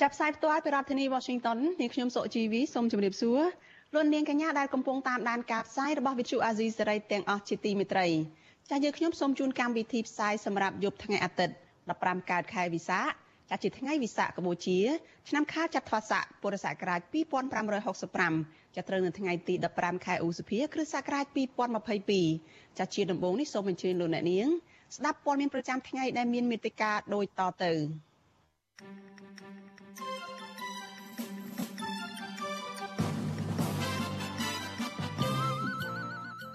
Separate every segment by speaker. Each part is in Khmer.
Speaker 1: ចាប់ផ្សាយផ្ទាល់ពីរដ្ឋធានី Washington នាងខ្ញុំសុជីវីសូមជម្រាបសួរលោកនាងកញ្ញាដែលកំពុងតាមដានការផ្សាយរបស់ Vuthu Azizi Serai ទាំងអស់ជាទីមេត្រីចាស់យើងខ្ញុំសូមជូនកម្មវិធីផ្សាយសម្រាប់យប់ថ្ងៃអាទិត្យ15កើតខែវិសាខចាស់ជាថ្ងៃវិសាខបូជាឆ្នាំខាលចត្វាស័កពុរសករាជ2565ចាស់ត្រូវនៅថ្ងៃទី15ខែឧសភាគ្រិស្តសករាជ2022ចាស់ជាដំបូងនេះសូមអញ្ជើញលោកអ្នកនាងស្ដាប់ព័ត៌មានប្រចាំថ្ងៃដែលមានមេត្តាដូចតទៅ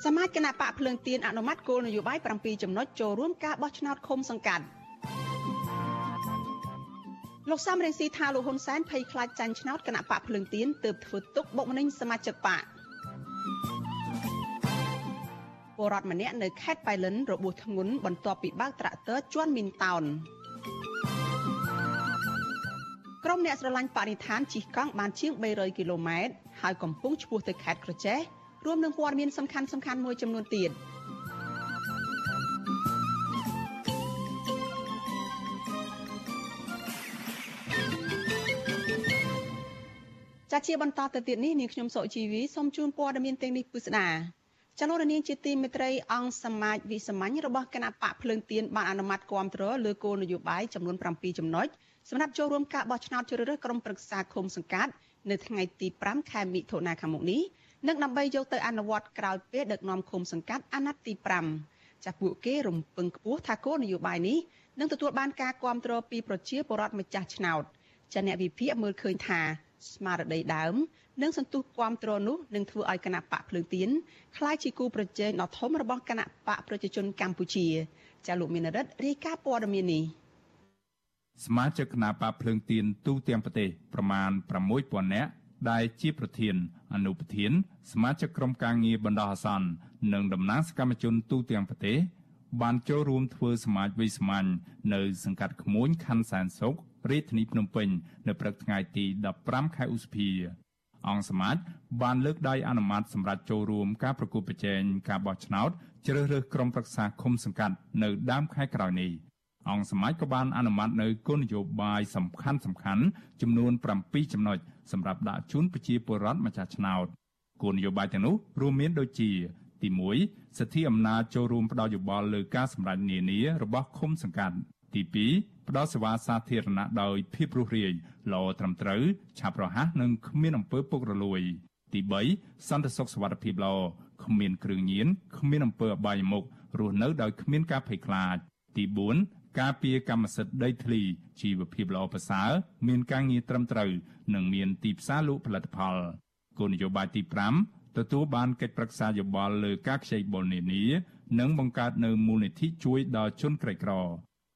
Speaker 1: សមាជគណៈបកភ្លើងទៀនអនុម័តគោលនយោបាយ7ចំណុចចូលរួមការបោះឆ្នោតឃុំសង្កាត់លោកសំរងស៊ីថាលោកហ៊ុនសែនភ័យខ្លាចចាញ់ឆ្នោតគណៈបកភ្លឹងទៀនទើបធ្វើទុកបុកម្នេញសមាជិកបកពលរដ្ឋម្នាក់នៅខេត្តបៃលិនរបួសធ្ងន់បន្ទាប់ពីបើកត្រាក់ទ័រជន់មីនតោនក្រុមអ្នកស្រឡាញ់បរិស្ថានជិះកង់បានជាង300គីឡូម៉ែត្រហើយកំពុងឆ្ពោះទៅខេត្តក្រចេះ រួមនឹងព័ត៌មានសំខាន់សំខាន់មួយចំនួនទៀត។ចាជាបន្តទៅទៀតនេះនាងខ្ញុំសុជីវីសូមជូនព័ត៌មានទាំងនេះពិស្ដាចលនានាងជាទីមេត្រីអង្គសមាជវិសាមញ្ញរបស់គណៈបកភ្លើងទៀនបានអនុម័តគាំទ្រលើគោលនយោបាយចំនួន7ចំណុចសម្រាប់ចូលរួមការបោះឆ្នោតជ្រើសរើសក្រុមប្រឹក្សាឃុំសង្កាត់នៅថ្ងៃទី5ខែមិថុនាខាងមុខនេះ និងដើម្បីយកទៅអនុវត្តក្រោយពេលដឹកនាំឃុំសង្កាត់អាណត្តិទី5ចាស់ពួកគេរំពឹងខ្ពស់ថាគោលនយោបាយនេះនឹងទទួលបានការគាំទ្រពីប្រជាពលរដ្ឋម្ចាស់ឆ្នោតចាអ្នកវិភាគមើលឃើញថាស្មារតីដើមនិងសន្ទុះគាំទ្រនោះនឹងធ្វើឲ្យគណៈបកភ្លើងទៀនคล้ายជាគូប្រជែងដ៏ធំរបស់គណៈបកប្រជាជនកម្ពុជាចាលោកមានរិទ្ធរាយការណ៍ព័ត៌មាននេះ
Speaker 2: សមាជិកគណៈបកភ្លើងទៀនទូទាំងប្រទេសប្រមាណ6000នាក់ ដែលជាប្រធាន អនុប្រធាន សមាជិកក្រុមការងារបណ្ដោះអាសន្ននិងតំណាងសកម្មជនទូទាំងប្រទេសបានចូលរួមធ្វើសមាជវិសាមញ្ញនៅសង្កាត់ក្មួយខណ្ឌសែនសុខរាជធានីភ្នំពេញនៅព្រឹកថ្ងៃទី15ខែឧសភាអង្គសមាជបានលើកដៃអនុម័តសម្រាប់ចូលរួមការប្រគល់ប្រជែងការបោះឆ្នោតជ្រើសរើសក្រុមប្រឹក្សាឃុំសង្កាត់នៅដើមខែក្រោយនេះ អង្គសមាជក៏បានអនុម័តនៅគោលនយោបាយសំខាន់សំខាន់ចំនួន7ចំណុចសម្រាប់ដាក់ជូនប្រជាពលរដ្ឋម្ចាស់ឆ្នោតគោលនយោបាយទាំងនោះរួមមានដូចជា ទី1សិទ្ធិអំណាចចូលរួមផ្ដល់យោបល់លើការសម្រេចនានារបស់ឃុំសង្កាត់ទី2ផ្ដល់សេវាសាធារណៈដោយភាពរស់រាយល្អត្រឹមត្រូវឆាប់រហ័សនិងគ្មានអំពើពុករលួយ ទី3សន្តិសុខសុវត្ថិភាពល្អគ្មានគ្រឿងញៀនគ្មានអំពើអបាយមុខរស់នៅដោយគ្មានការភ័យខ្លាចទី4 ការពារកម្មសិទ្ធិដីធ្លីជីវភាពល្អប្រសើរមានការងារត្រឹមត្រូវនិងមានទីផ្សារលក់ផលិតផលគោលនយោបាយទី5ទទួលបានកិច្ចប្រឹក្សាយោបល់លើការខ្ចីបុលនានានិងបង្កើតនៅមូលនិធិជួយដល់ជនក្រីក្រ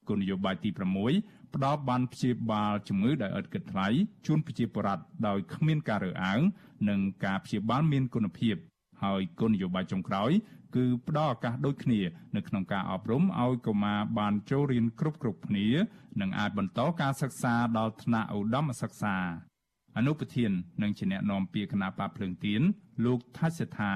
Speaker 2: គោលនយោបាយទី6ផ្ដល់បានព្យាបាលជំងឺដោយឥតគិតថ្លៃជូនប្រជាពលរដ្ឋដោយគ្មានការរើសអើងនិងការព្យាបាលមានគុណភាពហើយគោលនយោបាយចុងក្រោយ គឺផ្ដល់ឱកាសដូចគ្នានៅក្នុងការអប់រំឲ្យកុមារបានចូលរៀនគ្រប់គ្រប់គ្នា និងអាចបន្តការសិក្សាដល់ថ្នាក់ឧត្តមសិក្សាអនុប្រធាននិងជាអ្នកនាំពាក្យគណៈបកភ្លើងទៀនលោកថាសិដ្ឋា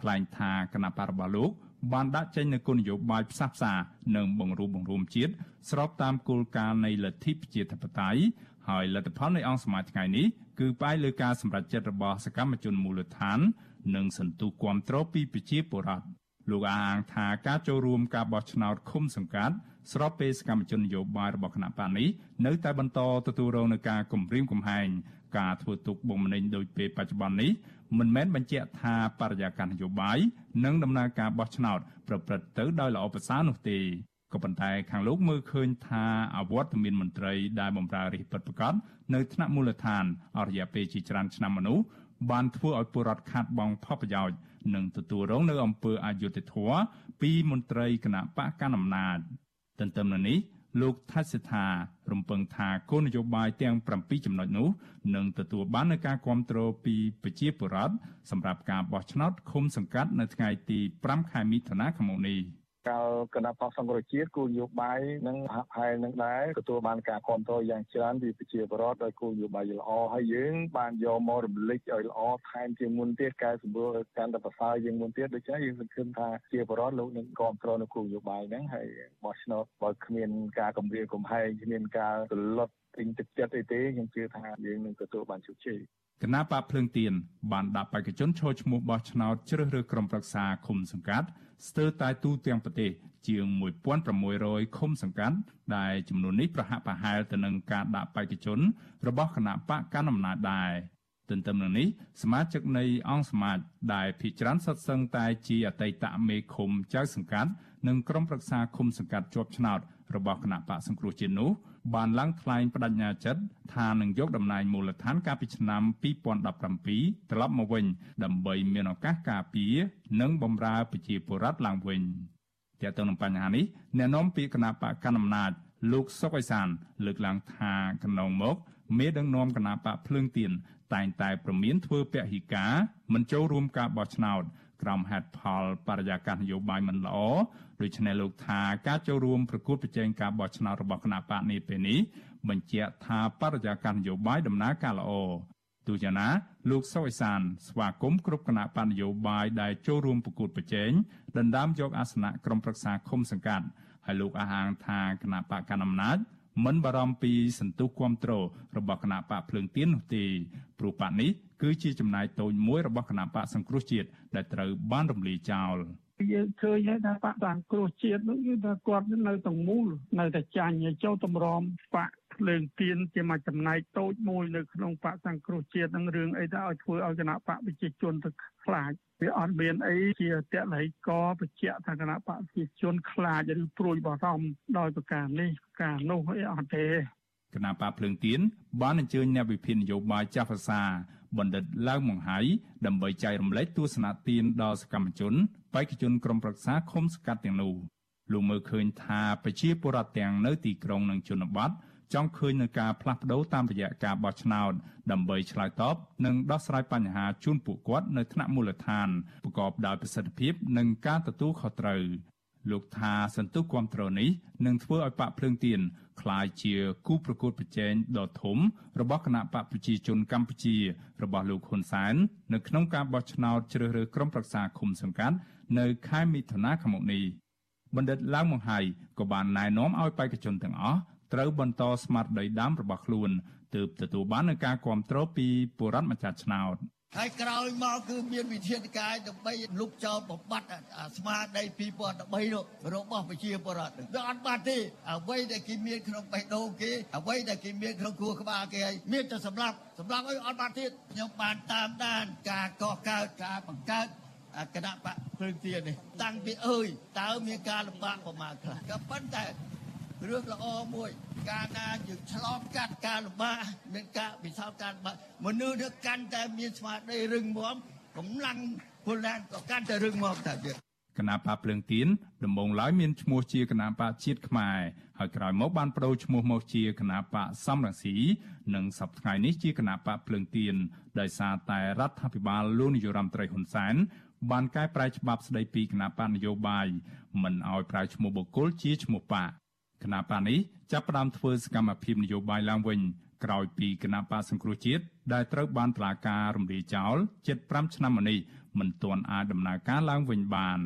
Speaker 2: ថ្លែងថាគណៈបករបស់លោកបានដាក់ចេញនូវគោលនយោបាយផ្សះផ្សានិងបង្រួបបង្រួមជាតិស្របតាមគោលការណ៍នៃលទ្ធិប្រជាធិបតេយ្យហើយលទ្ធផលនៃអង្គសមាជថ្ងៃនេះគឺផ្អែកលើការសម្រេចចិត្តរបស់សកម្មជនមូលដ្ឋាន និងសន្ទុះគាំទ្រពីប្រជាពលរដ្ឋលោកអាងថាការចូលរួមការបោះឆ្នោតឃុំសង្កាត់ស្របពេលសកម្មជននយោបាយរបស់គណៈបកនេះនៅតែបន្តទទួលរងនឹងការគំរាមកំហែងការធ្វើទុកបុកម្នេញដោយពេលបច្ចុប្បន្ននេះមិនមែនបញ្ជាក់ថាបរិយាកាសនយោបាយនិងដំណើរការបោះឆ្នោតប្រព្រឹត្តទៅដោយល្អប្រសើរនោះទេក៏ប៉ុន្តែខាងលោកមើលឃើញថាអវត្តមានមន្ត្រីដែលបម្រើរាជពិតប្រាកដនៅថ្នាក់មូលដ្ឋានអរិយាពេលជាច្រើនឆ្នាំមនុស្ស បានធ្វើឲ្យពលរដ្ឋខាត់បងផលប្រយោជន៍និងទទួលរងនៅអំពើអយុត្តិធម៌ពីមន្ត្រីគណៈបកកណ្ដាលអំណាចទន្ទឹមនឹងនេះលោកថាសិដ្ឋារំពឹងថាគោលនយោបាយទាំង7ចំណុចនោះនឹងទទួលបាននូវការគ្រប់គ្រងពីប្រជាពលរដ្ឋសម្រាប់ការបោះឆ្នោតឃុំសង្កាត់នៅថ្ងៃទី5ខែមិថុនាឆ្នាំនេះ។
Speaker 3: កាលគណៈបកសង្គ្រោះជាតិគោលនយោបាយនឹងហាក់ហែនឹងដែរទទួលបានការគ្រប់គ្រងយ៉ាងច្រើនពីប្រជាពលរដ្ឋដោយគោលនយោបាយល្អហើយយើងបានយកមករំលេចឲ្យល្អថែមជាងមុនទៀតកែសម្រួលកាន់តែប្រសើរជាងមុនទៀតដូច្នេះយើងសង្ឃឹមថាជាពលរដ្ឋលោកនឹងគ្រប់គ្រងនៅគោលនយោបាយហ្នឹងហើយបោះឆ្នោតបើគ្មានការគម្រាមកំហែងគ្មានការទលត់ ពេញទឹកចិត្តអីទេខ្ញុំជឿថាយើងនឹងទទួលបានជោគជ័យ
Speaker 2: គណៈបកភ្លើងទៀនបានដាក់បេក្ខជនឈរឈ្មោះបោះឆ្នោតជ្រើសរើសក្រុមប្រឹក្សាឃុំសង្កាត់ស្ទើរតែទូទាំងប្រទេសជាង1600ឃុំសង្កាត់ដែលចំនួននេះប្រហាក់ប្រហែលទៅនឹងការដាក់បេក្ខជនរបស់គណៈបកកណ្ដាលអំណាចដែរទន្ទឹមនឹងនេះសមាជិកនៃអង្គសមាជដែលភិជាច្រើនសុទ្ធសឹងតែជាអតីតមេឃុំចៅសង្កាត់និងក្រុមប្រឹក្សាឃុំសង្កាត់ជាប់ឆ្នោតរបស់គណៈបកសង្គ្រោះជាតិនោះ បានឡើងថ្លែងបដិញ្ញាចិត្តថានឹងយកតំណែងមូលដ្ឋានកាលពីឆ្នាំ2017ត្រឡប់មកវិញ ដើម្បីមានឱកាសការពារនិងបម្រើប្រជាពលរដ្ឋឡើងវិញទាក់ទងនឹងបញ្ហានេះអ្នកនាំពាក្យគណៈបកកណ្ដាលអំណាចលោកសុកអេសាន លើកឡើងថាកន្លងមកមេដឹកនាំគណៈបកភ្លើងទៀនតែងតែប្រមានធ្វើពហិការមិនចូលរួមការបោះឆ្នោត ក្រោមហេតុផលបរិយាកាសនយោបាយមិនល្អដូច្នេះលោកថាការចូលរួមប្រគួតប្រជែងការបោះឆ្នោតរបស់គណៈបកនេះពេលនេះបញ្ជាក់ថាបរិយាកាសនយោបាយដំណើរការល្អទូយ៉ាងណាលោកសុអេសានស្វាគមន៍គ្រប់គណៈបញ្ញយោបាយដែលចូលរួមប្រគួតប្រជែងដណ្ដើមយកអាសនៈក្រុមប្រឹក្សាឃុំសង្កាត់ហើយលោកអះអាងថាគណៈបកកណ្ដាលអំណាចមិនបារម្ភពីសន្ទុះគ្រប់គ្រងរបស់គណៈបកភ្លើងទៀននោះទេព្រោះបកនេះ គឺជាចំណាយតូចមួយរបស់គណៈបកសង្គ្រោះជាតិដែលត្រូវបានរំលាយចោល
Speaker 4: យើងឃើញថាបកសង្គ្រោះជាតិនោះគឺថាគាត់នៅទាំងមូលនៅតែចាញ់ចូលតម្រាំបកភ្លើងទៀនជាមួយចំណែកតូចមួយនៅក្នុងបកសង្គ្រោះជាតិនឹងរឿងអីទៅឲ្យធ្វើឲ្យគណៈបកប្រជាជនទៅខ្លាចវាអត់មានអីជាតល័យកបញ្ជាក់ថាគណៈបកប្រជាជនខ្លាចឬព្រួយបារម្ភដោយប្រការនេះការនោះអីអត់ទេ
Speaker 2: គណៈបកភ្លើងទៀនបានអញ្ជើញអ្នកវិភាគនយោបាយចាស់ភាសា បណ្ឌិតឡើងមង្ហៃដើម្បីចែករំលែកទស្សនៈទានដល់សកម្មជនបេក្ខជនក្រុមប្រឹក្សាឃុំសង្កាត់ទាំងនោះលោកមើលឃើញថាប្រជាពលរដ្ឋទាំងនៅទីក្រុងនិងជនបទចង់ឃើញនឹងការផ្លាស់ប្តូរតាមរយៈការបោះឆ្នោតដើម្បីឆ្លើយតបនិងដោះស្រាយបញ្ហាជូនពួកគាត់នៅថ្នាក់មូលដ្ឋានប្រកបដោយប្រសិទ្ធភាពនិងការទទួលខុសត្រូវ លោកថាសន្ទុះគ្រប់គ្រងនេះនឹងធ្វើឲ្យបកភ្លើងទៀនក្លាយជាគូប្រកួតប្រជែងដ៏ធំរបស់គណៈបកប្រជាជនកម្ពុជារបស់លោកហ៊ុនសែននៅក្នុងការបោះឆ្នោតជ្រើសរើសក្រុមប្រឹក្សាឃុំសង្កាត់នៅខែមិថុនាឆ្នាំនេះបណ្ឌិតឡាវមង្ហៃក៏បានណែនាំឲ្យបេក្ខជនទាំងអស់ត្រូវបន្តស្មារតីដើមរបស់ខ្លួនទើបទទួលបាននូវការគ្រប់គ្រងពីបុរដ្ឋម្ចាស់ឆ្នោត។
Speaker 5: ហើយក្រោយមកគឺមានវិធានការដើម្បីលុបចោលបំបត្តិស្មារតី2013នោះរបស់ប្រជាពលរដ្ឋវាអត់បាត់ទេអ្វីដែលគេមានក្នុងបេះដូងគេអ្វីដែលគេមានក្នុងគួរក្បាលគេហើយមានតែសម្រាប់សម្រាប់អីអត់បាត់ទៀតខ្ញុំបានតាមដានការកកើតការបង្កើតគណៈបកភ្លើងទៀននេះតាំងពីអើយតើមានការលំបាកប្រមាណខ្លះក៏ប៉ុន្តែ រឿងល្អមួយការណាយើងឆ្លងកាត់ការលំបាកនិងការពិសោធន៍ការលំបាកមនុស្សនឹងកាន់តែមានស្មារតីរឹងមាំកម្លាំងពលរដ្ឋក៏កាន់តែរឹងមាំតទៀត
Speaker 2: គណៈបកភ្លើងទៀនដំបូងឡើយមានឈ្មោះជាគណៈបកជាតិខ្មែរហើយក្រោយមកបានបដូរឈ្មោះមកជាគណៈបកសំរងស៊ីនិងសប្តាហ៍នេះជាគណៈបកភ្លើងទៀនដោយសារតែរដ្ឋាភិបាលលោកនាយរដ្ឋមន្ត្រីហ៊ុនសែនបានកែប្រែច្បាប់ស្តីពីគណៈបកនយោបាយមិនឲ្យប្រើឈ្មោះបុគ្គលជាឈ្មោះបក គណៈបកនេះចាប់ផ្ដើមធ្វើសកម្មភាពនយោបាយឡើងវិញក្រោយពីគណៈបកសង្គ្រោះជាតិដែលត្រូវបានតុលាការរំលាយចោលជិត5ឆ្នាំមកនេះមិនទាន់អាចដំណើរការឡើងវិញបាន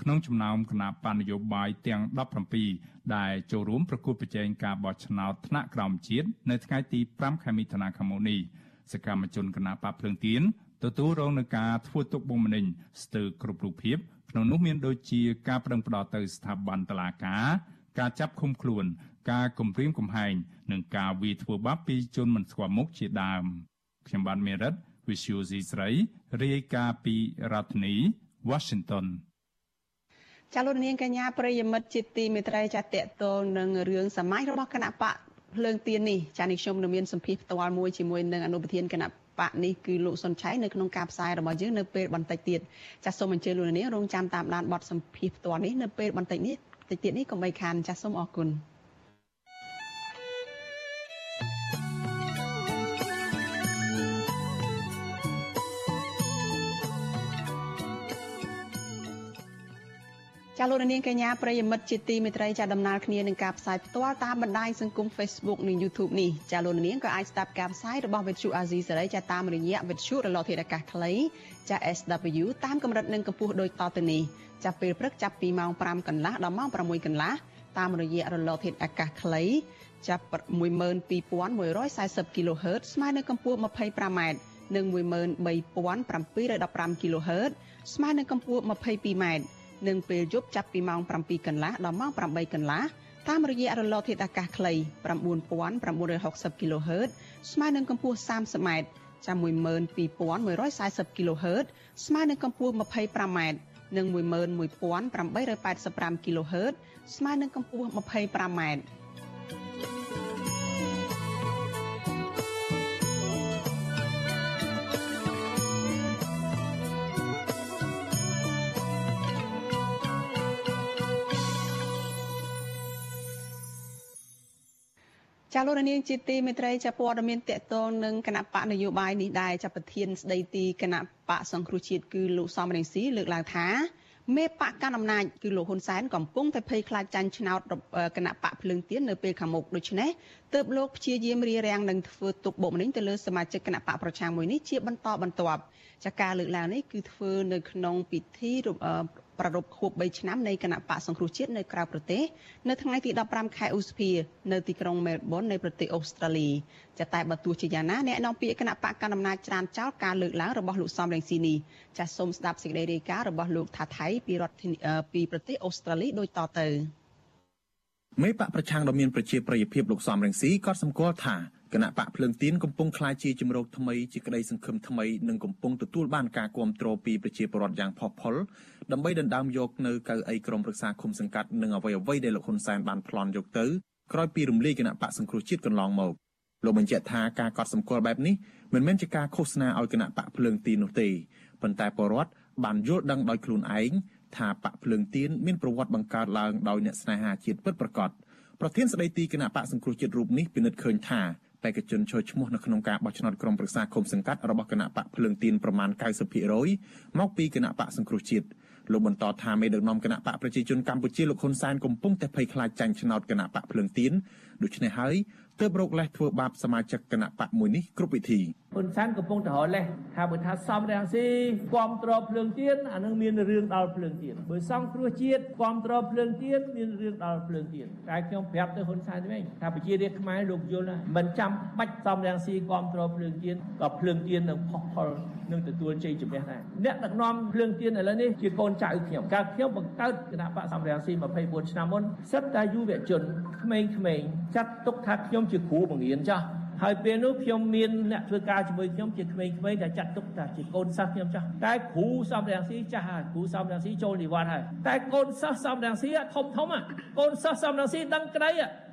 Speaker 2: ក្នុងចំណោមគណៈបកនយោបាយទាំង17ដែលចូលរួមប្រគល់ប្រជែងការបោះឆ្នោតថ្នាក់ក្រោមជាតិនៅថ្ងៃទី5ខែមិថុនាឆ្នាំនេះសកម្មជនគណៈបកភ្លើងទៀនទទួលរងនឹងការធ្វើទុកបុកម្នេញស្ទើរគ្រប់រូបភាពក្នុងនោះមានដូចជាការប្រឹងផ្ដោតទៅស្ថាប័នតុលាការ ការចាប់ឃុំខ្លួន ការគំរាមកំហែងនិងការវាយធ្វើបាបពីជនមិនស្គាល់មុខជាដើមខ្ញុំបានមេរិត Visual C ស្រីរាយការណ៍ពីរដ្ឋធានី Washington
Speaker 1: ចាលោកនាងកញ្ញាប្រិយមិត្តជាទីមេត្រីចាតតតងនឹងរឿងសម័យរបស់គណៈបកភ្លើងទៀននេះចានេះខ្ញុំនៅមានសម្ភារផ្ទាល់មួយជាមួយនឹងអនុប្រធានគណៈបកនេះគឺលោកសុនឆៃនៅក្នុងការផ្សាយរបស់យើងនៅពេលបន្តិចទៀតចាសសូមអញ្ជើញលោកនាងរងចាំតាមដានបទសម្ភារផ្ទាល់នេះនៅពេលបន្តិចនេះ តិចទៀតនេះកុំបីខានចាសសូមអរគុណចាលោកនាងកញ្ញាប្រិយមិត្តជាទីមេត្រីចាដំណើរគ្នានឹងការផ្សាយផ្ទាល់តាមបណ្ដាញសង្គម Facebook និង YouTube នេះចាលោកនាងក៏អាចស្ដាប់ការផ្សាយរបស់វិទ្យុ AZ សេរីចាតាមរយៈវិទ្យុរលកធាតុអាកាសខ្លីចា SW តាមកម្រិតនិងកម្ពស់ដូចតទៅនេះ ចាពេលព្រឹកចាប់ពីម៉ោង5កន្លះដល់ម៉ោង6កន្លះតាមរយៈរលកធាតុអាកាសខ្លីចាប់12140 kHz ស្មើនឹងកម្ពស់ 25m និង13715 kHz ស្មើនឹងកម្ពស់ 22m និងពេលយប់ចាប់ពីម៉ោង7កន្លះដល់ម៉ោង8កន្លះតាមរយៈរលកធាតុអាកាសខ្លី9960 kHz ស្មើនឹងកម្ពស់ 30m ចាំ12140 kHz ស្មើនឹងកម្ពស់ 25m និង11885 kHz ស្មើនឹងកម្ពស់ 25m ចាលោករនាងជាទីមេត្រីចាព័ត៌មានតកតងនឹងគណៈបកនយោបាយនេះដែរចាប្រធានស្ដីទីគណៈបកសង្គ្រោះជាតិគឺលោកសំរងស៊ីលើកឡើងថាមេបកកណ្ដាលអំណាចគឺលោកហ៊ុនសែនកំពុងតែភ័យខ្លាចចាញ់ឆ្នោតគណៈបកភ្លើងទៀននៅពេលខាងមុខដូច្នេះទើបលោកព្យាយាមរារាំងនិងធ្វើទុកបុកម្នេញទៅលើសមាជិកគណៈបកប្រឆាំងមួយនេះជាបន្តបន្ទាប់ចាការលើកឡើងនេះគឺធ្វើនៅក្នុងពិធី ប្រារព្ធខួប3ឆ្នាំនៃគណៈបកសង្គ្រោះជាតិនៅក្រៅប្រទេសនៅថ្ងៃទី15ខែឧសភានៅទីក្រុងមែលប៊ននៃប្រទេសអូស្ត្រាលីចាតែបើទោះជាយ៉ាងណាអ្នកនាំពាក្យគណៈបកកណ្ដាលអំណាចច្រានចោលការលើកឡើងរបស់លោកសំរងស៊ីនេះចាសូមស្ដាប់សេចក្តីរាយការណ៍របស់លោកថាថៃពីរដ្ឋពីប្រទេសអូស្ត្រាលីដូចតទៅ
Speaker 6: មេបកប្រឆាំងដ៏មានប្រជាប្រិយភាពលោកសំរងស៊ីក៏សម្គាល់ថាគណៈបកភ្លើងទៀនកំពុងក្លាយជាជំរកថ្មីជាក្តីសង្ឃឹមថ្មីនិងកំពុងទទួលបានការគាំទ្រពីប្រជាពលរដ្ឋយ៉ាងផុសផុលដើម្បីដណ្ដើមយកនៅកៅអីក្រុមប្រឹក្សាគុំសង្កាត់និងអ្វីអ្វីដែលលោកហ៊ុនសែនបានប្លន់យកទៅក្រោយពីរំលាយគណៈបកសង្គ្រោះជាតិកន្លងមកលោកបញ្ជាក់ថាការកត់សម្គាល់បែបនេះមិនមែនជាការឃោសនាឲ្យគណៈបកភ្លើងទៀននោះទេប៉ុន្តែពលរដ្ឋបានយល់ដឹងដោយខ្លួនឯង ថាបកភ្លើងទៀនមានប្រវត្តិបង្កើតឡើងដោយអ្នកស្នេហាជាតិពិតប្រាកដប្រធានស្ដីទីគណៈបកសង្គ្រោះជាតិរូបនេះពិនិត្យឃើញថាបេក្ខជនចូលឈ្មោះនៅក្នុងការបោះឆ្នោតក្រុមប្រឹក្សាគុំសង្កាត់របស់គណៈបកភ្លើងទៀនប្រមាណ90%មកពីគណៈបកសង្គ្រោះជាតិលោកបន្តថាមេដឹកនាំគណៈបកប្រជាជនកម្ពុជាលោកហ៊ុនសែនកំពុងតែភ័យខ្លាចចាញ់ឆ្នោតគណៈបកភ្លើងទៀនដូច្នេះហើយ ទើបរកលេសធ្វើបាបសមាជិកគណៈបកមួយនេះគ្រប់វិធី
Speaker 7: ហ៊ុនសែនកំពុងតែរកលេសថាបើថាសំរាំងស៊ីគ្រប់ត្រភ្លើងទៀនអានឹងមានរឿងដល់ភ្លើងទៀនបើសង្គ្រោះជាតិគ្រប់ត្រភ្លើងទៀនមានរឿងដល់ភ្លើងទៀនតែខ្ញុំប្រាប់ទៅហ៊ុនសែនវិញថាប្រជារាស្ត្រខ្មែរលោកយល់មិនចាំបាច់សំរាំងស៊ីគ្រប់ត្រភ្លើងទៀនក៏ភ្លើងទៀននឹងផុសផុលនឹងទទួលជ័យជំនះដែរអ្នកដឹកនាំភ្លើងទៀនឥឡូវនេះជាកូនចៅខ្ញុំកាលខ្ញុំបង្កើតគណៈបកសំរាំងស៊ី24ឆ្នាំមុនសិតតែយុវជនក្មេងៗចាត់ទុកថាខ្ញុំជាគ្រូបង្រៀនចាស់ហើយពេលនោះខ្ញុំមានអ្នកធ្វើការជាមួយខ្ញុំជាក្មេងៗដែលចាត់ទុកថាជាកូនសិស្សខ្ញុំចាស់តែគ្រូសំរងស៊ីចាស់ហើយគ្រូសំរងស៊ីចូលនិវត្តន៍ហើយតែកូនសិស្សសំរងស៊ីធំធំកូនសិស្សសំរងស៊ីដឹងក្តី